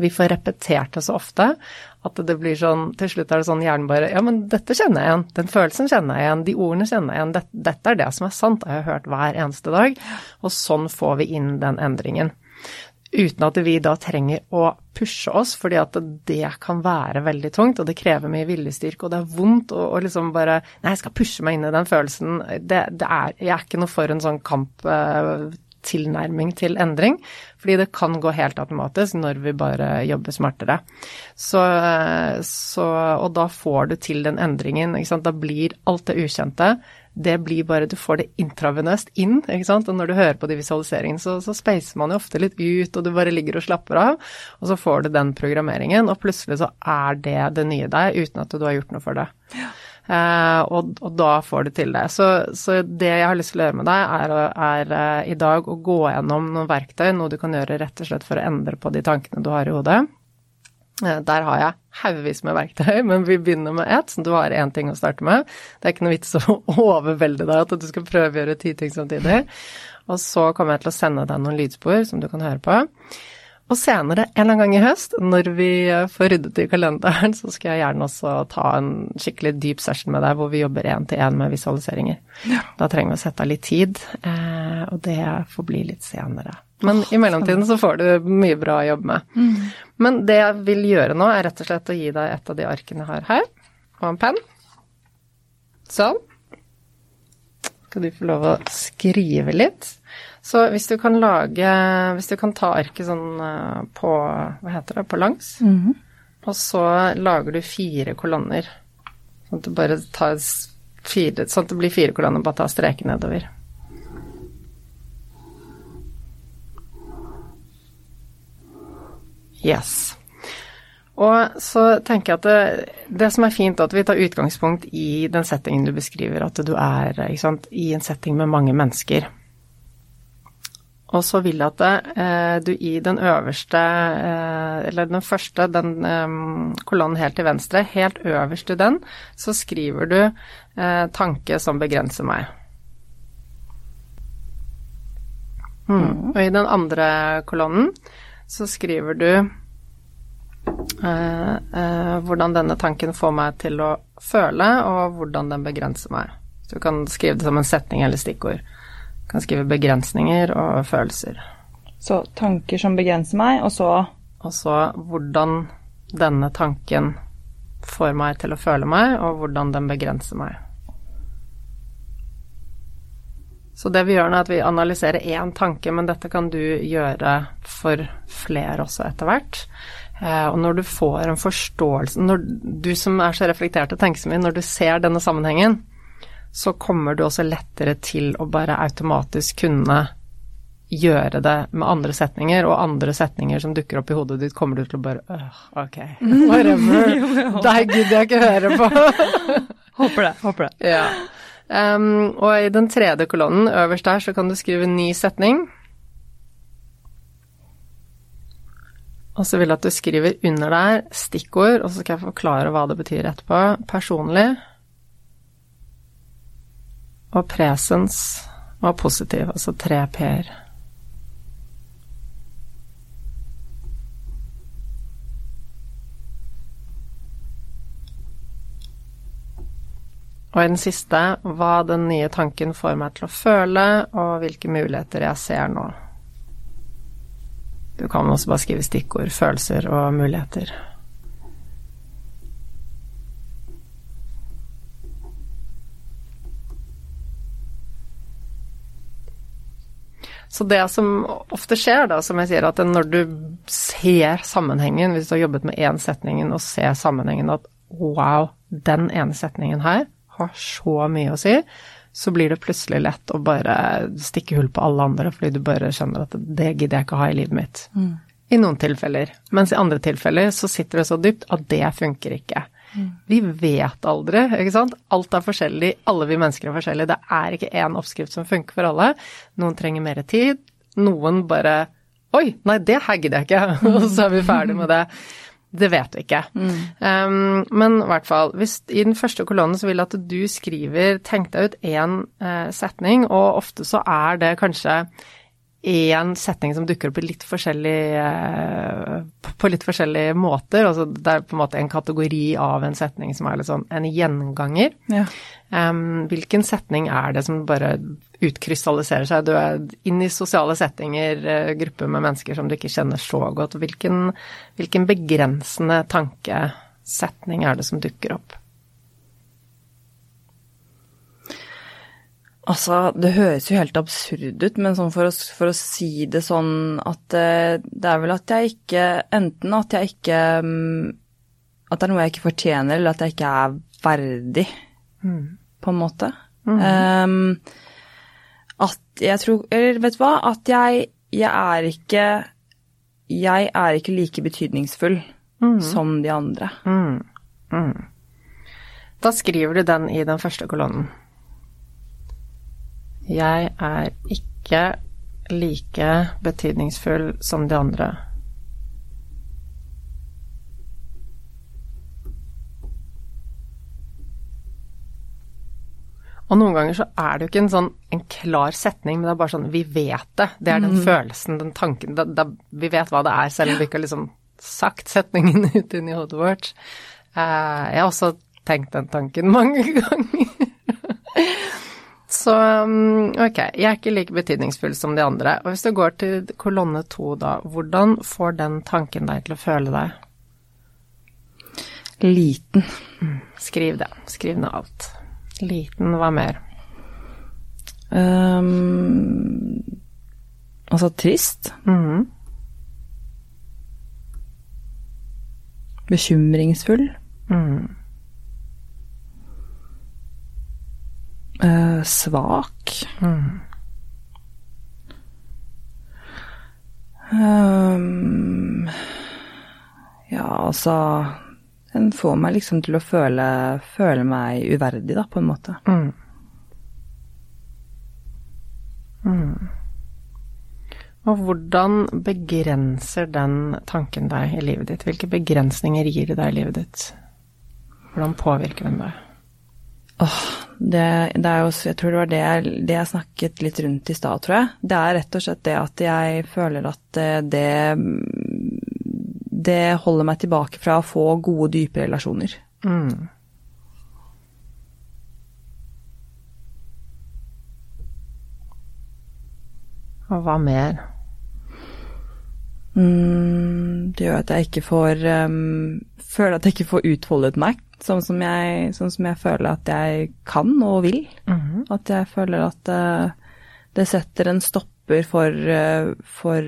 Vi får repetert det så ofte at det blir sånn Til slutt er det sånn hjernen bare Ja, men dette kjenner jeg igjen. Den følelsen kjenner jeg igjen. De ordene kjenner jeg igjen. Dette, dette er det som er sant. Det har jeg hørt hver eneste dag. Og sånn får vi inn den endringen. Uten at vi da trenger å pushe oss, fordi at det kan være veldig tungt, og det krever mye viljestyrke, og det er vondt å, liksom bare Nei, jeg skal pushe meg inn i den følelsen. Det, det er, jeg er ikke noe for en sånn kamp eh, tilnærming til endring, fordi det kan gå helt automatisk når vi bare jobber smartere. Så, så, og da får du til den endringen. Da blir alt det ukjente det blir bare Du får det intravenøst inn, ikke sant. Og når du hører på de visualiseringene, så, så spacer man jo ofte litt ut, og du bare ligger og slapper av. Og så får du den programmeringen, og plutselig så er det det nye deg, uten at du har gjort noe for det. Ja. Uh, og, og, da får du til det. Så, så, det jeg har lyst til å gjøre med deg, er, er uh, i dag å gå gjennom noen verktøy, noe du kan gjøre rett og slett for å endre på de tankene du har i hodet. Uh, der har jeg haugevis med verktøy, men vi begynner med ett, så du har én ting å starte med. Det er ikke noe vits å overvelde deg at du skal prøve å gjøre ti ting samtidig. Og så kommer jeg til å sende deg noen lydspor som du kan høre på. Og senere, en eller annen gang i høst, når vi får ryddet i kalenderen, så skal jeg gjerne også ta en skikkelig dyp session med deg hvor vi jobber én til én med visualiseringer. Ja. Da trenger vi å sette av litt tid, eh, og det får bli litt senere. Men i mellomtiden så får du mye bra å jobbe med. Mm. Men det jeg vil gjøre nå, er rett og slett å gi deg et av de arkene jeg har her, og en penn. Sånn. Skal du få lov å skrive litt. Så hvis du kan lage Hvis du kan ta arket sånn eh, på Hva heter det? På langs. Mm -hmm. Og så lager du fire kolonner. Sånn at du bare tar fire Sånn at det blir fire kolonner, bare ta streken nedover. Yes. Og så tenker jeg at det, det, som er fint, er at vi tar utgangspunkt i den settingen du beskriver, at du er sant, i en setting med mange mennesker. Og så vil jeg at eh, du i den øverste, eh, eller den første, den eh, kolonnen helt til venstre, helt øverst i den, så skriver du eh, 'tanke som begrenser meg'. Mm. Og i den andre kolonnen så skriver du eh, eh, hvordan denne tanken får meg til å føle, og hvordan den begrenser meg. Så du kan skrive det som en setning eller stikkord kan skrive begrensninger og følelser. Så tanker som begrenser meg, og så Og så hvordan denne tanken får meg til å føle meg, og hvordan den begrenser meg. Så det vi gjør nå, er at vi analyserer én tanke, men dette kan du gjøre for flere også etter hvert. Eh, og når du får en forståelse Når du som er så reflektert og tenker så mye, når du ser denne sammenhengen, så kommer du også lettere til å bare automatisk kunne gjøre det med andre setninger, og andre setninger som dukker opp i hodet ditt, kommer du til å bare øh, ok, whatever. Deg gidder jeg ikke høre på. håper det. Håper det. Ja. Um, og i den tredje kolonnen øverst der så kan du skrive en ny setning. Og så vil jeg at du skriver under der stikkord, og så skal jeg forklare hva det betyr etterpå. Personlig og presens var positiv, altså tre p-er. Og i den siste hva den nye tanken får meg til å føle, og hvilke muligheter jeg ser nå. Du kan også bare skrive stikkord 'følelser' og 'muligheter'. Så det som ofte skjer, da, som jeg sier, at når du ser sammenhengen, hvis du har jobbet med én setning og ser sammenhengen at wow, den ene setningen her har så mye å si, så blir det plutselig lett å bare stikke hull på alle andre, fordi du bare skjønner at det gidder jeg ikke å ha i livet mitt. Mm. I noen tilfeller. Mens i andre tilfeller så sitter det så dypt at det funker ikke. Vi vet aldri, ikke sant. Alt er forskjellig, alle vi mennesker er forskjellige. Det er ikke én oppskrift som funker for alle. Noen trenger mer tid, noen bare Oi, nei, det her gidder jeg ikke, og så er vi ferdig med det. Det vet vi ikke. Mm. Um, men i hvert fall, hvis i den første kolonnen så vil jeg at du skriver Tenk deg ut én uh, setning, og ofte så er det kanskje én setning som dukker opp litt eh, på litt forskjellige måter. Altså det er på en måte en kategori av en setning som er litt sånn en gjenganger. Ja. Um, hvilken setning er det som bare utkrystalliserer seg? Du er inn i sosiale settinger, uh, grupper med mennesker som du ikke kjenner så godt. Hvilken, hvilken begrensende tankesetning er det som dukker opp? Altså, det høres jo helt absurd ut, men sånn for, å, for, å, si det sånn at eh, det er vel at jeg ikke Enten at jeg ikke mm, At det er noe jeg ikke fortjener, eller at jeg ikke er verdig, mm. på en måte. Mm. Um, at jeg tror Eller vet du hva? At jeg, jeg er ikke Jeg er ikke like betydningsfull mm. som de andre. Mm. Mm. Da skriver du den i den første kolonnen. Jeg er ikke like betydningsfull som de andre. Og noen ganger så er det jo ikke en sånn en klar setning, men det er bare sånn vi vet det. Det er den mm. følelsen, den tanken da, da, Vi vet hva det er, selv om vi ikke har liksom sagt setningen ut inn i hodet vårt. Uh, jeg har også tenkt den tanken mange ganger. Så mm, ok, jeg er ikke like betydningsfull som de andre. Og hvis du går til kolonne to, da, hvordan får den tanken deg til å føle deg? Liten. Mm, skriv det. Skriv ned alt. Liten, hva mer? Um, altså trist. Mm. Bekymringsfull. Mm. Uh, svak. Mm. Um, ja, altså Den får meg liksom til å føle, føle meg uverdig, da, på en måte. Mm. Mm. Og hvordan begrenser den tanken deg i livet ditt? Hvilke begrensninger gir det deg i livet ditt? Hvordan påvirker den deg? Åh, det, det, er jo, jeg tror det var det jeg, det jeg snakket litt rundt i stad, tror jeg. Det er rett og slett det at jeg føler at eh, det Det holder meg tilbake fra å få gode, dype relasjoner. Mm. Og hva mer? Mm, det gjør at jeg ikke får um, Føler at jeg ikke får utfoldet meg sånn som jeg, sånn som jeg føler at jeg kan og vil. Mm -hmm. At jeg føler at det, det setter en stopper for, uh, for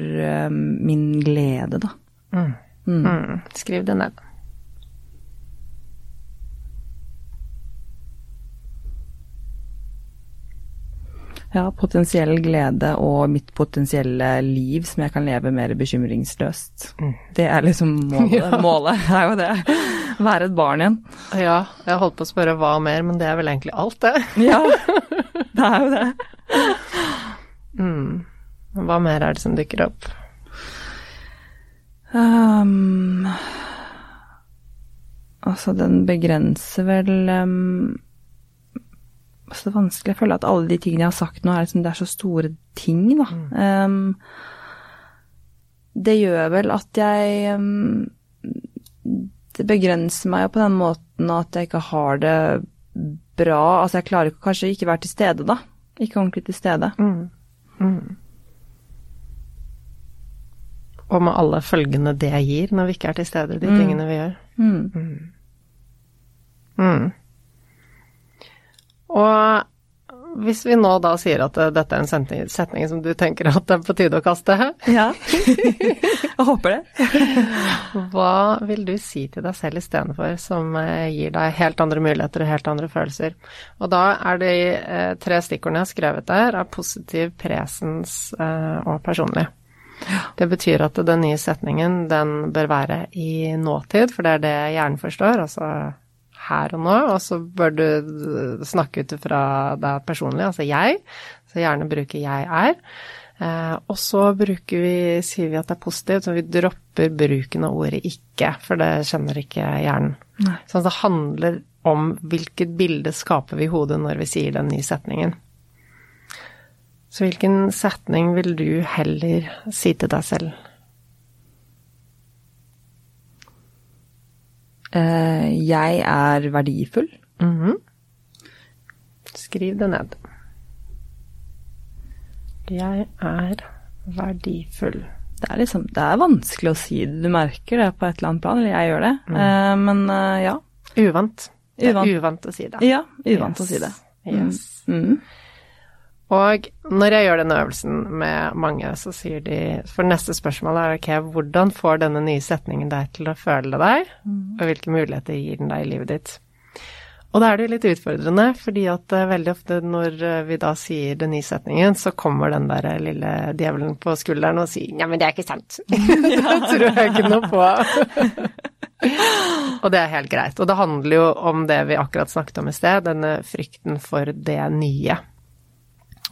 um, min glede, da. Mm. Mm. mm. Skriv det ned. Ja, potensiell glede og mitt potensielle liv som jeg kan leve mer bekymringsløst. Mm. Det er liksom målet. ja. Målet er jo det. Være et barn igjen. Ja, jeg holdt på å spørre hva mer, men det er vel egentlig alt, det. ja, det er jo det. Mm. Hva mer er det som dukker opp? Um, altså, den begrenser vel um, så vanskelig. Jeg føler at alle de tingene jeg har sagt nå, er, liksom, det er så store ting, da. Mm. Um, det gjør vel at jeg um, Det begrenser meg jo på den måten at jeg ikke har det bra. Altså, jeg klarer kanskje ikke være til stede, da. Ikke ordentlig til stede. Mm. Mm. Og med alle følgene det gir når vi ikke er til stede, de mm. tingene vi gjør. Mm. Og hvis vi nå da sier at dette er en setning, setning som du tenker at det er på tide å kaste Ja, jeg håper det. Hva vil du si til deg selv istedenfor, som eh, gir deg helt andre muligheter og helt andre følelser? Og da er de eh, tre stikkordene jeg har skrevet der, er positiv, presens eh, og personlig. Det betyr at den nye setningen, den bør være i nåtid, for det er det hjernen forstår. Altså her og nå, og så bør du snakke ut fra deg personlig, altså jeg. Så gjerne bruke 'jeg er'. Eh, og så vi, sier vi at det er positivt, så vi dropper bruken av ordet 'ikke', for det kjenner ikke hjernen. Nei. Så det handler om hvilket bilde skaper vi i hodet når vi sier den nye setningen. Så hvilken setning vil du heller si til deg selv? Jeg er verdifull. Mm -hmm. Skriv det ned. Jeg er verdifull. Det er liksom Det er vanskelig å si det. Du merker det på et eller annet plan, eller jeg gjør det. Mm. Uh, men uh, ja. Uvant. Det er uvant. uvant å si det. Ja, uvant yes. å si det. Yes. Mm. Og når jeg gjør denne øvelsen med mange, så sier de For neste spørsmål er ok, hvordan får denne nye setningen deg til å føle deg, mm. og hvilke muligheter gir den deg i livet ditt? Og da er det jo litt utfordrende, fordi at uh, veldig ofte når uh, vi da sier den nye setningen, så kommer den der lille djevelen på skulderen og sier 'ja, men det er ikke sant'. det tror jeg ikke noe på. og det er helt greit. Og det handler jo om det vi akkurat snakket om i sted, denne frykten for det nye.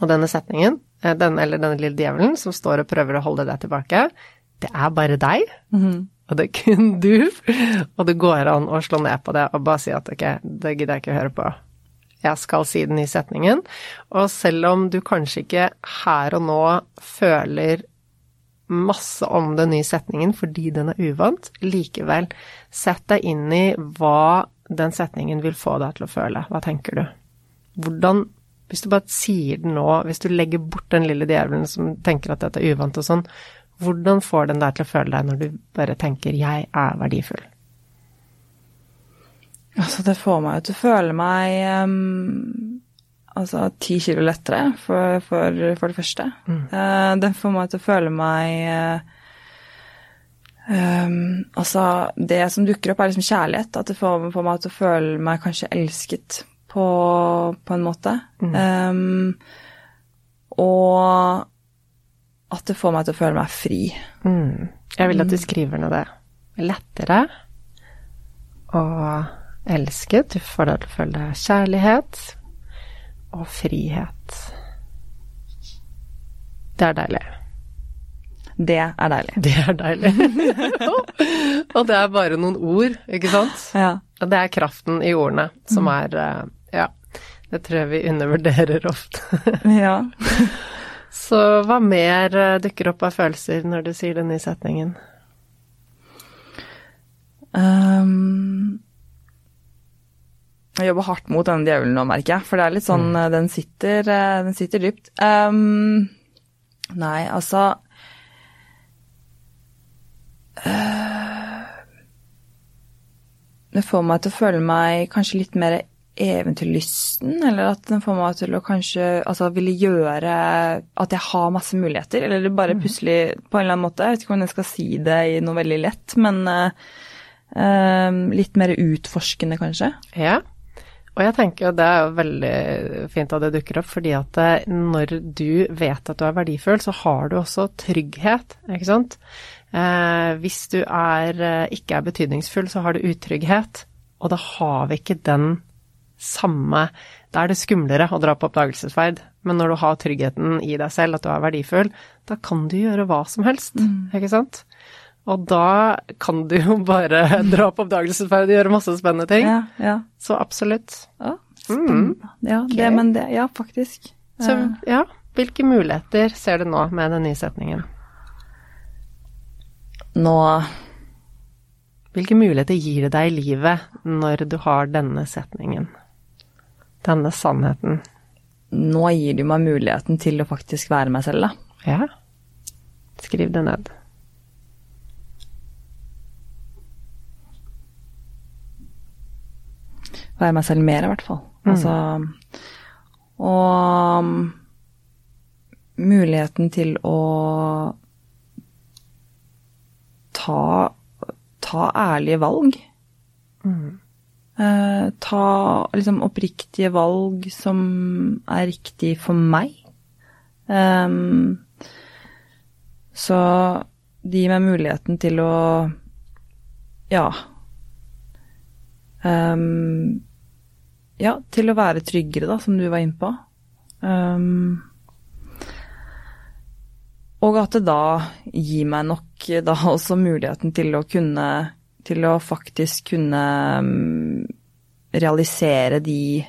Og denne setningen, denne, eller denne lille djevelen som står og prøver å holde deg tilbake, det er bare deg, mm -hmm. og det er kun du, og det går an å slå ned på det og bare si at ok, det gidder jeg ikke å høre på. Jeg skal si den i setningen. Og selv om du kanskje ikke her og nå føler masse om den nye setningen fordi den er uvant, likevel, sett deg inn i hva den setningen vil få deg til å føle. Hva tenker du? Hvordan hvis du bare sier den nå, hvis du legger bort den lille djevelen som tenker at dette er uvant og sånn, hvordan får den deg til å føle deg når du bare tenker 'jeg er verdifull'? Altså, det får meg til å føle meg um, altså ti kilo lettere, for, for, for det første. Mm. Uh, det får meg til å føle meg uh, um, Altså, det som dukker opp, er liksom kjærlighet. At det får, får meg til å føle meg kanskje elsket på, på en måte. Mm. Um, og at det får meg til å føle meg fri. Mm. Jeg vil at du mm. skriver ned det. Lettere og elsket. Du får deg til å føle kjærlighet og frihet. Det er deilig. Det er deilig. Det er deilig. og det er bare noen ord, ikke sant? Ja. Og det er kraften i ordene som mm. er eh, ja. Det tror jeg vi undervurderer ofte. ja. Så hva mer eh, dukker opp av følelser når du sier den i setningen? Um, jeg jobber hardt mot denne djevelen nå, merker jeg. For det er litt sånn mm. Eh, den, sitter, eh, den sitter dypt. Um, nei, altså uh, Det får meg til å føle meg kanskje litt mer eventyrlysten, eller at den får meg til å kanskje altså ville gjøre at jeg har masse muligheter, eller det bare mm. plutselig på en eller annen måte Jeg vet ikke om jeg skal si det i noe veldig lett, men uh, litt mer utforskende, kanskje. Ja. Og jeg tenker jo det er jo veldig fint at det dukker opp, fordi at eh, når du vet at du er verdifull, så har du også trygghet, ikke sant. Eh, hvis du er, ikke er betydningsfull, så har du utrygghet, og da har vi ikke den samme Da er det skumlere å dra på oppdagelsesferd. Men når du har tryggheten i deg selv, at du er verdifull, da kan du gjøre hva som helst, mm. ikke sant? Og da kan du jo bare dra på oppdagelsesferd og gjøre masse spennende ting. Ja, ja. Så absolutt. Ja, spennende. Mm. Ja, det, okay. men det, ja, faktisk. Så ja, hvilke muligheter ser du nå med den nye setningen? Nå Hvilke muligheter gir det deg i livet når du har denne setningen? Denne sannheten? Nå gir du meg muligheten til å faktisk være meg selv, da. Ja. Skriv det ned. Være meg selv mer, i hvert fall. Mm. Altså Og um, muligheten til å ta, ta ærlige valg. Mm. Eh, ta liksom oppriktige valg som er riktig for meg. Um, så det gir meg muligheten til å ja um, Ja, til å være tryggere, da, som du var inne på. Um, og at det da gir meg nok da også muligheten til å kunne Til å faktisk kunne um, realisere de,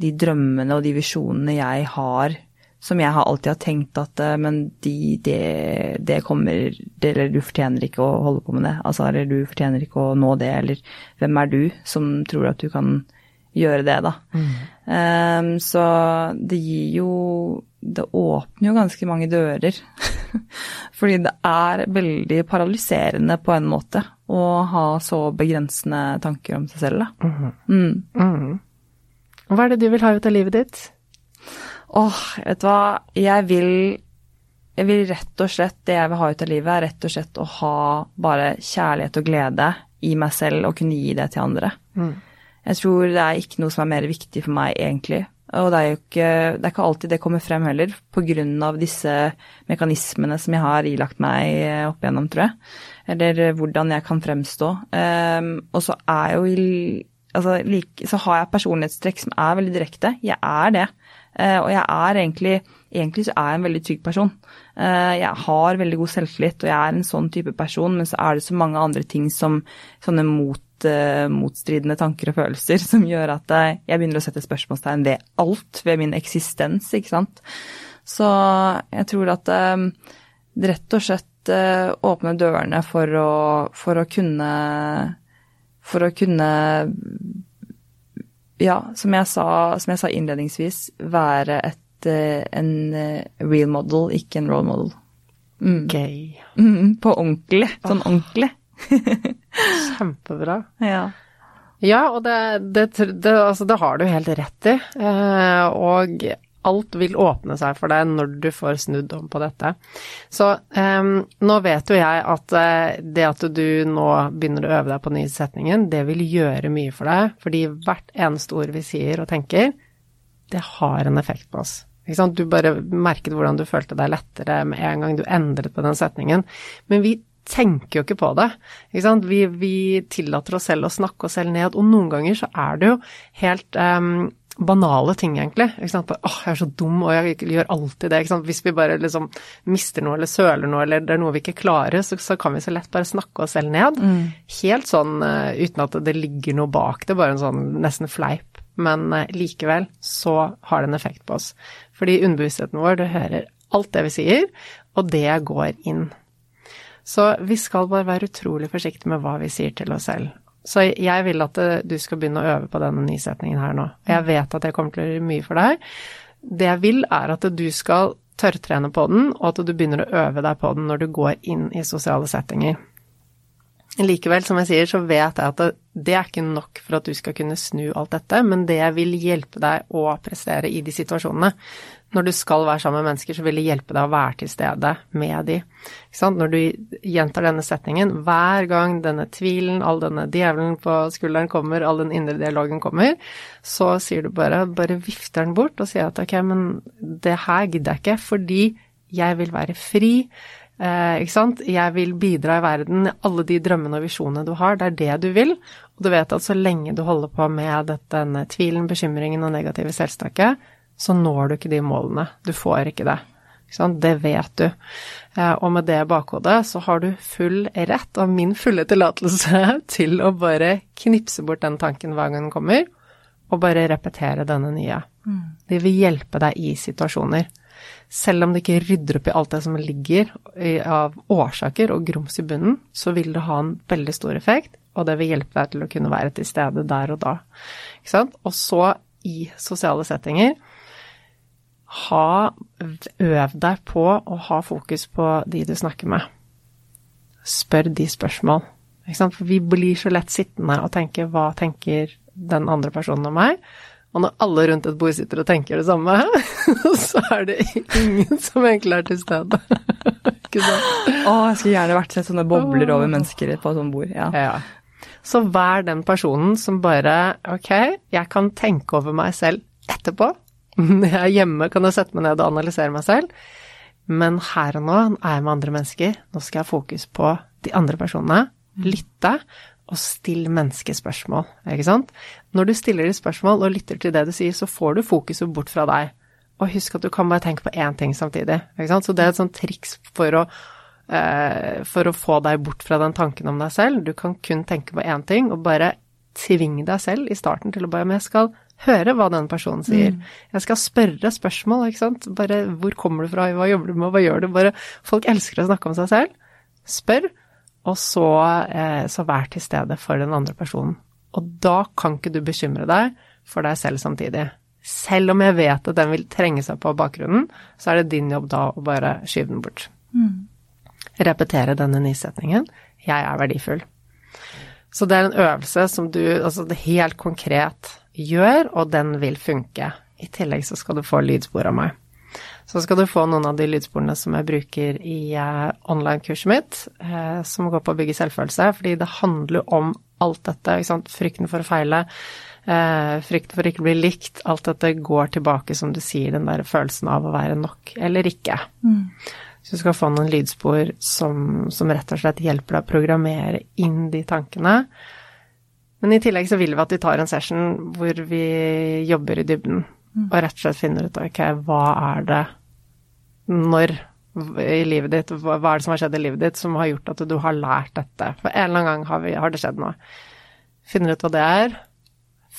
de, drømmene og de visjonene jeg har, som jeg har alltid har tenkt at eh, Men de, det, det kommer det, Eller du fortjener ikke å holde på med det. Altså, eller du fortjener ikke å nå det, eller hvem er du som tror at du kan gjøre det, da. Mm. Um, så det gir jo Det åpner jo ganske mange dører. Fordi det er veldig paralyserende på en måte å ha så begrensende tanker om seg selv, da. Mm-hmm. Mm. Mm. Hva er det du vil ha ut av livet ditt? Åh, vet du hva. Jeg vil jeg vil rett og slett, Det jeg vil ha ut av livet, er rett og slett å ha bare kjærlighet og glede i meg selv og kunne gi det til andre. Mm. Jeg tror det er ikke noe som er mer viktig for meg, egentlig. Og det er jo ikke, det er ikke alltid det kommer frem heller, pga. disse mekanismene som jeg har ilagt meg opp igjennom, tror jeg. Eller hvordan jeg kan fremstå. Um, og så er jo altså, Så har jeg personlighetstrekk som er veldig direkte. Jeg er det. Uh, og jeg er egentlig Egentlig så er jeg en veldig trygg person. Jeg har veldig god selvtillit, og jeg er en sånn type person, men så er det så mange andre ting som sånne mot uh, motstridende tanker og følelser som gjør at jeg begynner å sette spørsmålstegn ved alt, ved min eksistens, ikke sant. Så jeg tror at uh, det rett og slett uh, åpner dørene for å, for å kunne For å kunne Ja, som jeg sa, som jeg sa innledningsvis, være et, en real model, ikke en role model. Mm. Gøy. Mm, på ordentlig. Sånn ordentlig. Kjempebra. Ja. Ja, og det, det, det, altså, det har du helt rett i. Eh, og alt vil åpne seg for deg når du får snudd om på dette. Så eh, nå vet jo jeg at eh, det at du nå begynner å øve deg på nye setningen, det vil gjøre mye for deg. Fordi hvert eneste ord vi sier og tenker, det har en effekt på oss. Du bare merket hvordan du følte deg lettere med en gang du endret på den setningen. Men vi tenker jo ikke på det. Ikke vi, vi, tillater oss selv å snakke oss selv ned, og noen ganger så er det jo helt um, banale ting, egentlig. Ikke sant? Åh, jeg er så dum, og jeg gjør alltid det. Ikke sant? Hvis vi bare liksom mister noe eller søler noe, eller det er noe vi ikke klarer, så, så kan vi så lett bare snakke oss selv ned. Mm. Helt sånn uh, uten at det ligger noe bak det, bare en sånn nesten fleip. Men uh, likevel så har det en effekt på oss. Fordi underbevisstheten vår, det hører alt det vi sier, og det går inn. Så vi skal bare være utrolig forsiktige med hva vi sier til oss selv. Så jeg vil at du skal begynne å øve på denne nysetningen her nå. Jeg vet at det kommer til å gjøre mye for deg. Det jeg vil, er at du skal tørrtrene på den, og at du begynner å øve deg på den når du går inn i sosiale settinger. Likevel, som jeg sier, så vet jeg at det, det, er ikke nok for at du skal kunne snu alt dette, men det vil hjelpe deg å prestere i de situasjonene. Når du skal være sammen med mennesker, så vil det hjelpe deg å være til stede med de. Når du gjentar denne setningen, hver gang denne tvilen, all denne djevelen på skulderen kommer, all den indre dialogen kommer, så sier du bare, bare vifter den bort og sier at ok, men det her gidder jeg ikke, fordi jeg vil være fri. Eh, ikke sant? Jeg vil bidra i verden. Alle de drømmene og visjonene du har, det er det du vil. Og du vet at så lenge du holder på med denne tvilen, bekymringen og negative selvsnakket, så når du ikke de målene. Du får ikke det. Det vet du. Eh, og med det bakhodet så har du full rett og min fulle tillatelse til å bare knipse bort den tanken hver gang den kommer, og bare repetere denne nye. Vi Det vil hjelpe deg i situasjoner. Selv om det ikke rydder opp i alt det som ligger av årsaker og grums i bunnen, så vil det ha en veldig stor effekt, og det vil hjelpe deg til å kunne være til stede der og da. Ikke sant? Og så, i sosiale settinger, ha Øv deg på å ha fokus på de du snakker med. Spør de spørsmål. For vi blir så lett sittende og tenke 'hva tenker den andre personen om meg'? Og når alle rundt et bord sitter og tenker det samme, så er det ingen som egentlig er til stede. Ikke sant? Å, jeg skulle gjerne vært sett sånne bobler over mennesker på et sånt bord. Ja. ja. Så vær den personen som bare Ok, jeg kan tenke over meg selv etterpå. Jeg er hjemme, kan jeg sette meg ned og analysere meg selv. Men her og nå er jeg med andre mennesker. Nå skal jeg ha fokus på de andre personene. Lytte og still menneskespørsmål, ikke sant? Når du stiller de spørsmål og lytter til det du sier, så får du fokuset bort fra deg. Og husk at du kan bare tenke på én ting samtidig, ikke sant? Så det er et sånt triks for å, eh, for å få deg bort fra den tanken om deg selv. Du kan kun tenke på én ting, og bare tvinge deg selv i starten til å bare Men jeg skal høre hva den personen sier. Mm. Jeg skal spørre spørsmål, ikke sant. Bare hvor kommer du fra, hva jobber du med, hva gjør du? Bare Folk elsker å snakke om seg selv. Spør, og så, eh, så vær til stede for den andre personen. Og da kan ikke du bekymre deg for deg selv samtidig. Selv om jeg vet at den vil trenge seg på bakgrunnen, så er det din jobb da å bare skyve den bort. Mm. Repetere denne nysetningen. Jeg er verdifull. Så det er en øvelse som du altså det helt konkret gjør, og den vil funke. I tillegg så skal du få lydspor av meg. Så skal du få noen av de lydsporene som jeg bruker i uh, online-kurset mitt, uh, som går på å bygge selvfølelse, fordi det handler om alt dette, ikke frykten for å feile, uh, frykten for ikke å bli likt, alt dette går tilbake, som du sier, den der følelsen av å være nok eller ikke. Mm. Så du skal få noen lydspor som, som, rett og slett hjelper deg å programmere inn de tankene. Men i tillegg så vil vi at vi tar en session hvor vi jobber i dybden, og rett og slett finner ut ok, hva er det når i livet ditt, hva er det som har skjedd i livet ditt som har gjort at du har lært dette? For en eller annen gang har, vi, har det skjedd noe. Finner ut hva det er,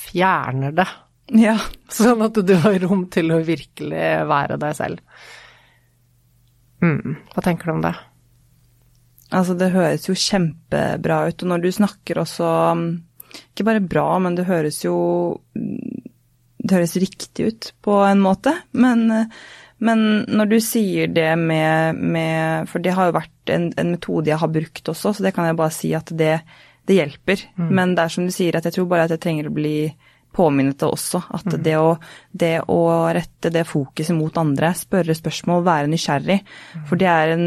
fjerner det. Ja. Sånn at du har rom til å virkelig være deg selv. Mm. Hva tenker du om det? Altså, det høres jo kjempebra ut, og når du snakker også Ikke bare bra, men det høres jo Det høres riktig ut på en måte, men men når du sier det med, med For det har jo vært en, en, metode jeg har brukt også, så det kan jeg bare si at det, det hjelper. Mm. Men det er som du sier, at jeg tror bare at jeg trenger å bli påminnet det også. At mm. det, å, det, å, rette det fokuset mot andre, spørre spørsmål, være nysgjerrig. Mm. For det er, en,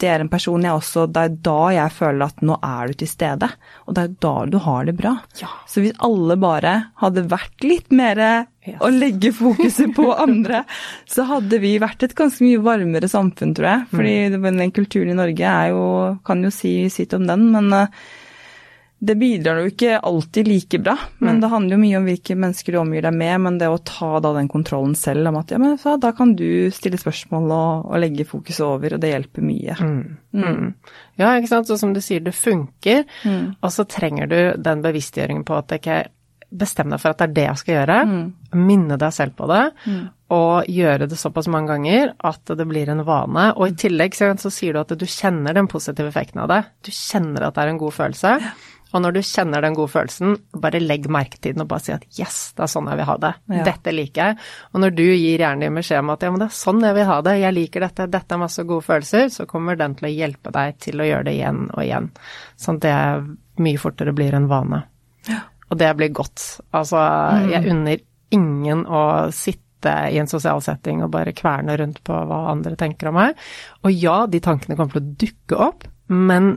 det er, en, person jeg også Det er da jeg føler at nå er du til stede. Og det er da du har det bra. Ja. Så hvis alle bare hadde vært litt mer yes. å legge fokuset på andre, så hadde vi vært et ganske mye varmere samfunn, tror jeg. Fordi mm. den kulturen i Norge er jo Kan jo si sitt om den, men uh, det bidrar jo ikke alltid like bra, men mm. det handler jo mye om hvilke mennesker du omgir deg med. Men det å ta da den kontrollen selv om at ja, men så, da kan du stille spørsmål og, og legge fokus over, og det hjelper mye. Mm. Mm. mm. Ja, ikke sant. Så som du sier, det funker, mm. og så trenger du den bevisstgjøringen på at det ikke Bestem deg for at det er det jeg skal gjøre. Mm. Minne deg selv på det. Og gjøre det såpass mange ganger at det blir en vane. Og i tillegg så, så sier du at du kjenner den positive effekten av det. Du kjenner at det er en god følelse. Ja. Og når du kjenner den gode følelsen, bare legg merke til den og bare si at yes, det er sånn jeg vil ha det. Ja. Dette liker jeg. Og når du gir hjernen din beskjed om at ja, men det er sånn jeg vil ha det, jeg liker dette, dette er masse gode følelser, så kommer den til å hjelpe deg til å gjøre det igjen og igjen. Sånn at det mye fortere blir en vane. Ja. Og det blir godt. Altså, mm. jeg unner ingen å sitte i en sosial setting og bare kverne rundt på hva andre tenker om meg. Og ja, de tankene kommer til å dukke opp, men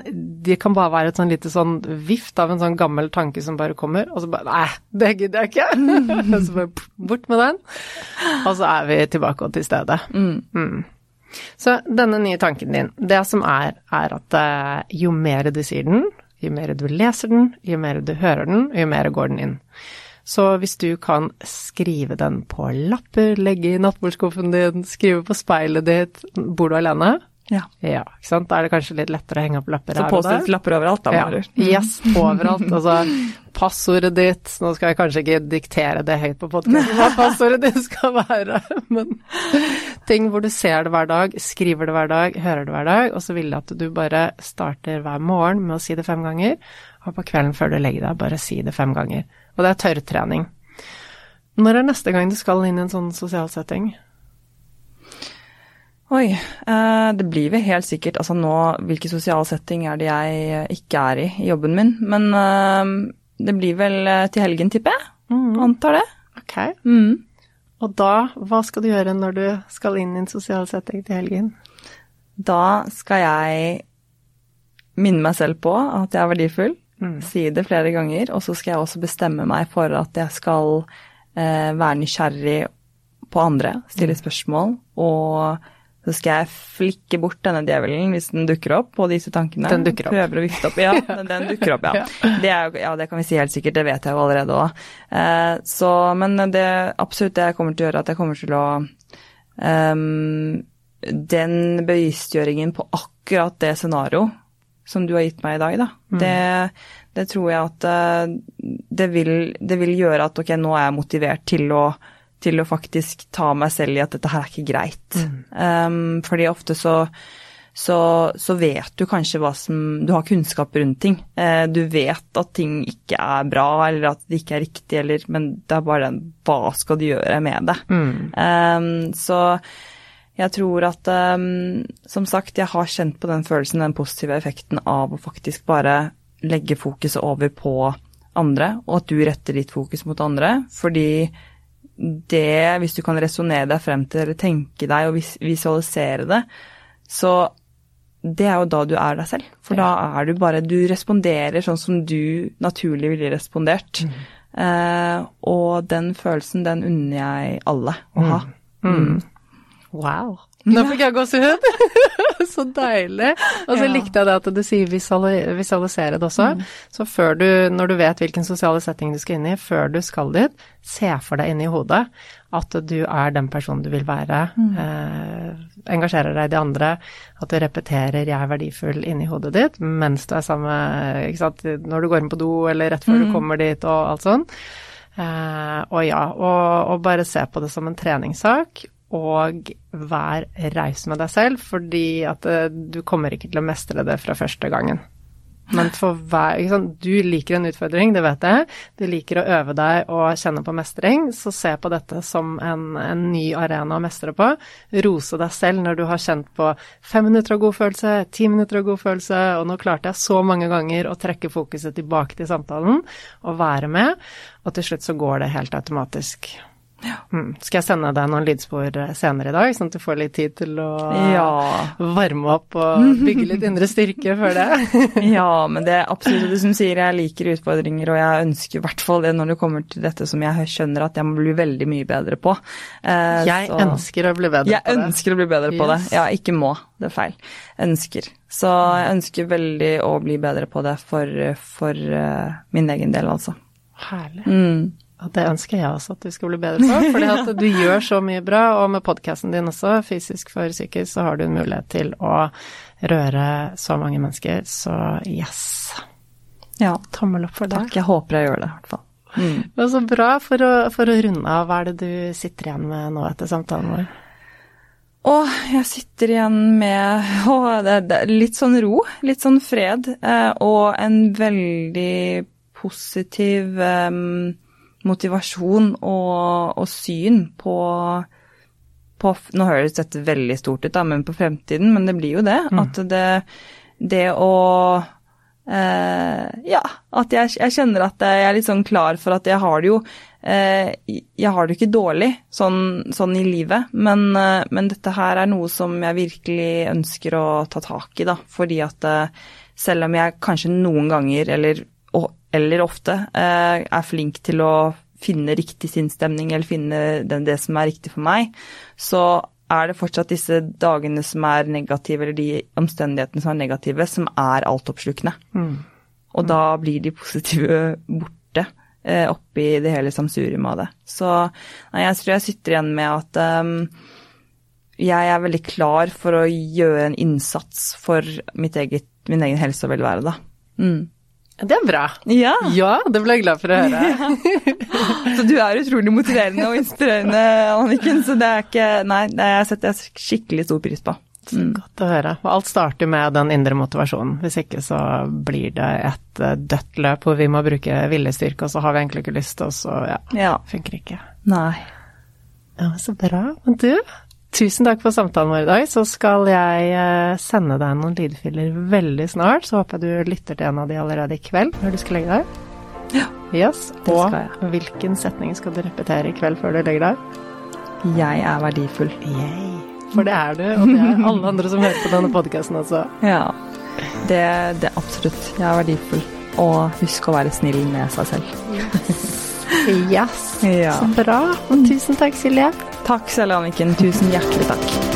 det kan bare være et sånn lite sånn vift av en sånn gammel tanke som bare kommer, og så bare Nei, det gidder jeg ikke! så bare bort med den. Og så er vi tilbake og til stede. Mm. Mm. Så denne nye tanken din, det som er, er at uh, jo mer du sier den, jo mer du leser den, jo mer du hører den, jo mer går den inn. Så hvis du kan skrive den på lapper, legge i nattbordskuffen din, skrive på speilet ditt Bor du alene? Ja. ja. ikke sant. Da er det kanskje litt lettere å henge opp lapper her og der. Så påstått lapper overalt, da, ja. Mm. Yes, overalt. Altså, passordet ditt Nå skal jeg kanskje ikke diktere det høyt på podkasten hva passordet ditt skal være, men ting hvor du ser det hver dag, skriver det hver dag, hører det hver dag, og så vil jeg at du bare starter hver morgen med å si det fem ganger, og på kvelden før du legger deg, bare si det fem ganger. Og det er tørrtrening. Når er neste gang du skal inn i en sånn sosial setting? Oi, eh, det blir vel helt sikkert Altså nå, hvilken sosial setting er det jeg ikke er i i jobben min? Men eh, det blir vel eh, til helgen, tipper jeg. Mm. Antar det. Ok. Mm. Og da, hva skal du gjøre når du skal inn i en sosial setting til helgen? Da skal jeg minne meg selv på at jeg er verdifull, mm. si det flere ganger, og så skal jeg også bestemme meg for at jeg skal eh, være nysgjerrig på andre, stille mm. spørsmål og så skal jeg flikke bort denne djevelen hvis den dukker opp, og disse tankene. Den dukker opp. Prøver å vifte opp. Ja, den, den dukker opp, ja. Det er, ja, det kan vi si helt sikkert, det vet jeg jo allerede òg. Eh, så, men det absolutt det jeg kommer til å gjøre, at jeg kommer til å um, Den bevisstgjøringen på akkurat det scenario som du har gitt meg i dag, da, det, det tror jeg at eh, det vil, det vil gjøre at ok, nå er jeg motivert til å til å faktisk ta meg selv i at dette her er ikke greit. Um, fordi ofte så, så, så vet du kanskje hva som Du har kunnskap rundt ting. Uh, du vet at ting ikke er bra, eller at det ikke er riktig, eller Men det er bare den Hva skal du gjøre med det? Um, så jeg tror at um, Som sagt, jeg har kjent på den følelsen, den positive effekten av å faktisk bare legge fokuset over på andre, og at du retter ditt fokus mot andre. Fordi det, hvis du kan resonnere deg frem til eller tenke deg og visualisere det, så det er jo da du er deg selv. For da er du bare Du responderer sånn som du naturlig ville respondert. Eh, og den følelsen, den unner jeg alle å ha. Wow. Nå fikk jeg gåsehud! så deilig. Og så Ja. likte jeg det at du sier visualisere det også. Så før du, når du vet hvilken sosiale setting du skal inn i, før du skal dit, se for deg inni hodet at du er den personen du vil være. Eh, engasjerer deg i de andre. At du repeterer 'jeg er verdifull' inni hodet ditt mens du er sammen ikke sant? Når du går inn på do, eller rett før du kommer dit, og alt sånn. Eh, og ja, og, og bare se på det som en treningssak. Og vær raus med deg selv, fordi at eh, du kommer ikke til å mestre det fra første gangen. Men for hver ikke sant? Du liker en utfordring, det vet jeg. Du liker å øve deg og kjenne på mestring, så se på dette som en, en ny arena å mestre på. Rose deg selv når du har kjent på fem minutter av god følelse, ti minutter av god følelse, og nå klarte jeg så mange ganger å trekke fokuset tilbake til samtalen og være med, og til slutt så går det helt automatisk. Mm. Skal jeg sende deg noen lydspor senere i dag, sånn at du får litt tid til å Ja. varme opp og bygge litt indre styrke før det? Ja, men det er absolutt det som sier. Jeg liker utfordringer, og jeg ønsker i hvert fall det når det kommer til dette som jeg skjønner at jeg må bli veldig mye bedre på. Eh, Jeg så- ønsker å bli bedre Jeg på det. ønsker å bli bedre på Yes. det. Ja, ikke må. Det er feil. Ønsker. Så jeg ønsker veldig å bli bedre på det for, for uh, min egen del, altså. Herlig. Mm. Det ønsker jeg også at du skal bli bedre på, fordi at du gjør så mye bra, og med podkasten din også, fysisk for psykisk, så har du en mulighet til å røre så mange mennesker, så yes. Ja, Tommel opp for det. takk. Jeg håper jeg gjør det, i hvert fall. Mm. Men så bra. For å, for å runde av, hva er det du sitter igjen med nå etter samtalen vår? Å, jeg sitter igjen med å, det, det, litt sånn ro, litt sånn fred, eh, og en veldig positiv eh, motivasjon og, og syn på, på Nå høres dette veldig stort ut, da, men på fremtiden, men det blir jo det. At det, det å eh, Ja, at jeg, jeg kjenner at jeg er litt sånn klar for at jeg har det jo eh, Jeg har det jo ikke dårlig sånn, sånn i livet, men, eh, men dette her er noe som jeg virkelig ønsker å ta tak i, da. Fordi at eh, selv om jeg kanskje noen ganger, eller, eller ofte, eh, er flink til å finne riktig sinnsstemning eller finne det som er riktig for meg, så er det fortsatt disse dagene som er negative, eller de omstendighetene som er negative, som er altoppslukende. Og da blir de positive borte eh, oppi det hele samsurium av det. Så nei, jeg tror jeg sitter igjen med at um, jeg er veldig klar for å gjøre en innsats for mitt eget, min egen helse og velvære, da. Mm. Det er bra. Ja, Ja, det ble jeg glad for å høre. så du er utrolig motiverende og inspirerende, Anniken, så det er ikke Nei, det setter jeg skikkelig stor pris på. Mm. godt å høre. Og alt starter med den indre motivasjonen. Hvis ikke så blir det et eh, dødt løp hvor vi må bruke viljestyrke, og så har vi egentlig ikke lyst, og så ja, Ja. funker ikke. Nei. Ja, så bra. Men du, tusen takk for samtalen vår i dag. Så skal jeg eh, sende deg noen lydfiler veldig snart. Så håper jeg du lytter til en av de allerede i kveld når du skal legge deg. Ja. Yes. Det skal jeg. hvilken setning skal du repetere i kveld før du legger deg? Jeg er verdifull. Yay. For det er du, og det er alle andre som hører på denne podkasten også. Ja. Det, det er absolutt. Jeg er verdifull. Og husk å være snill med seg selv. Yes. Ja. Så bra. Og tusen takk, Silje. Takk selv, Anniken. Tusen hjertelig takk.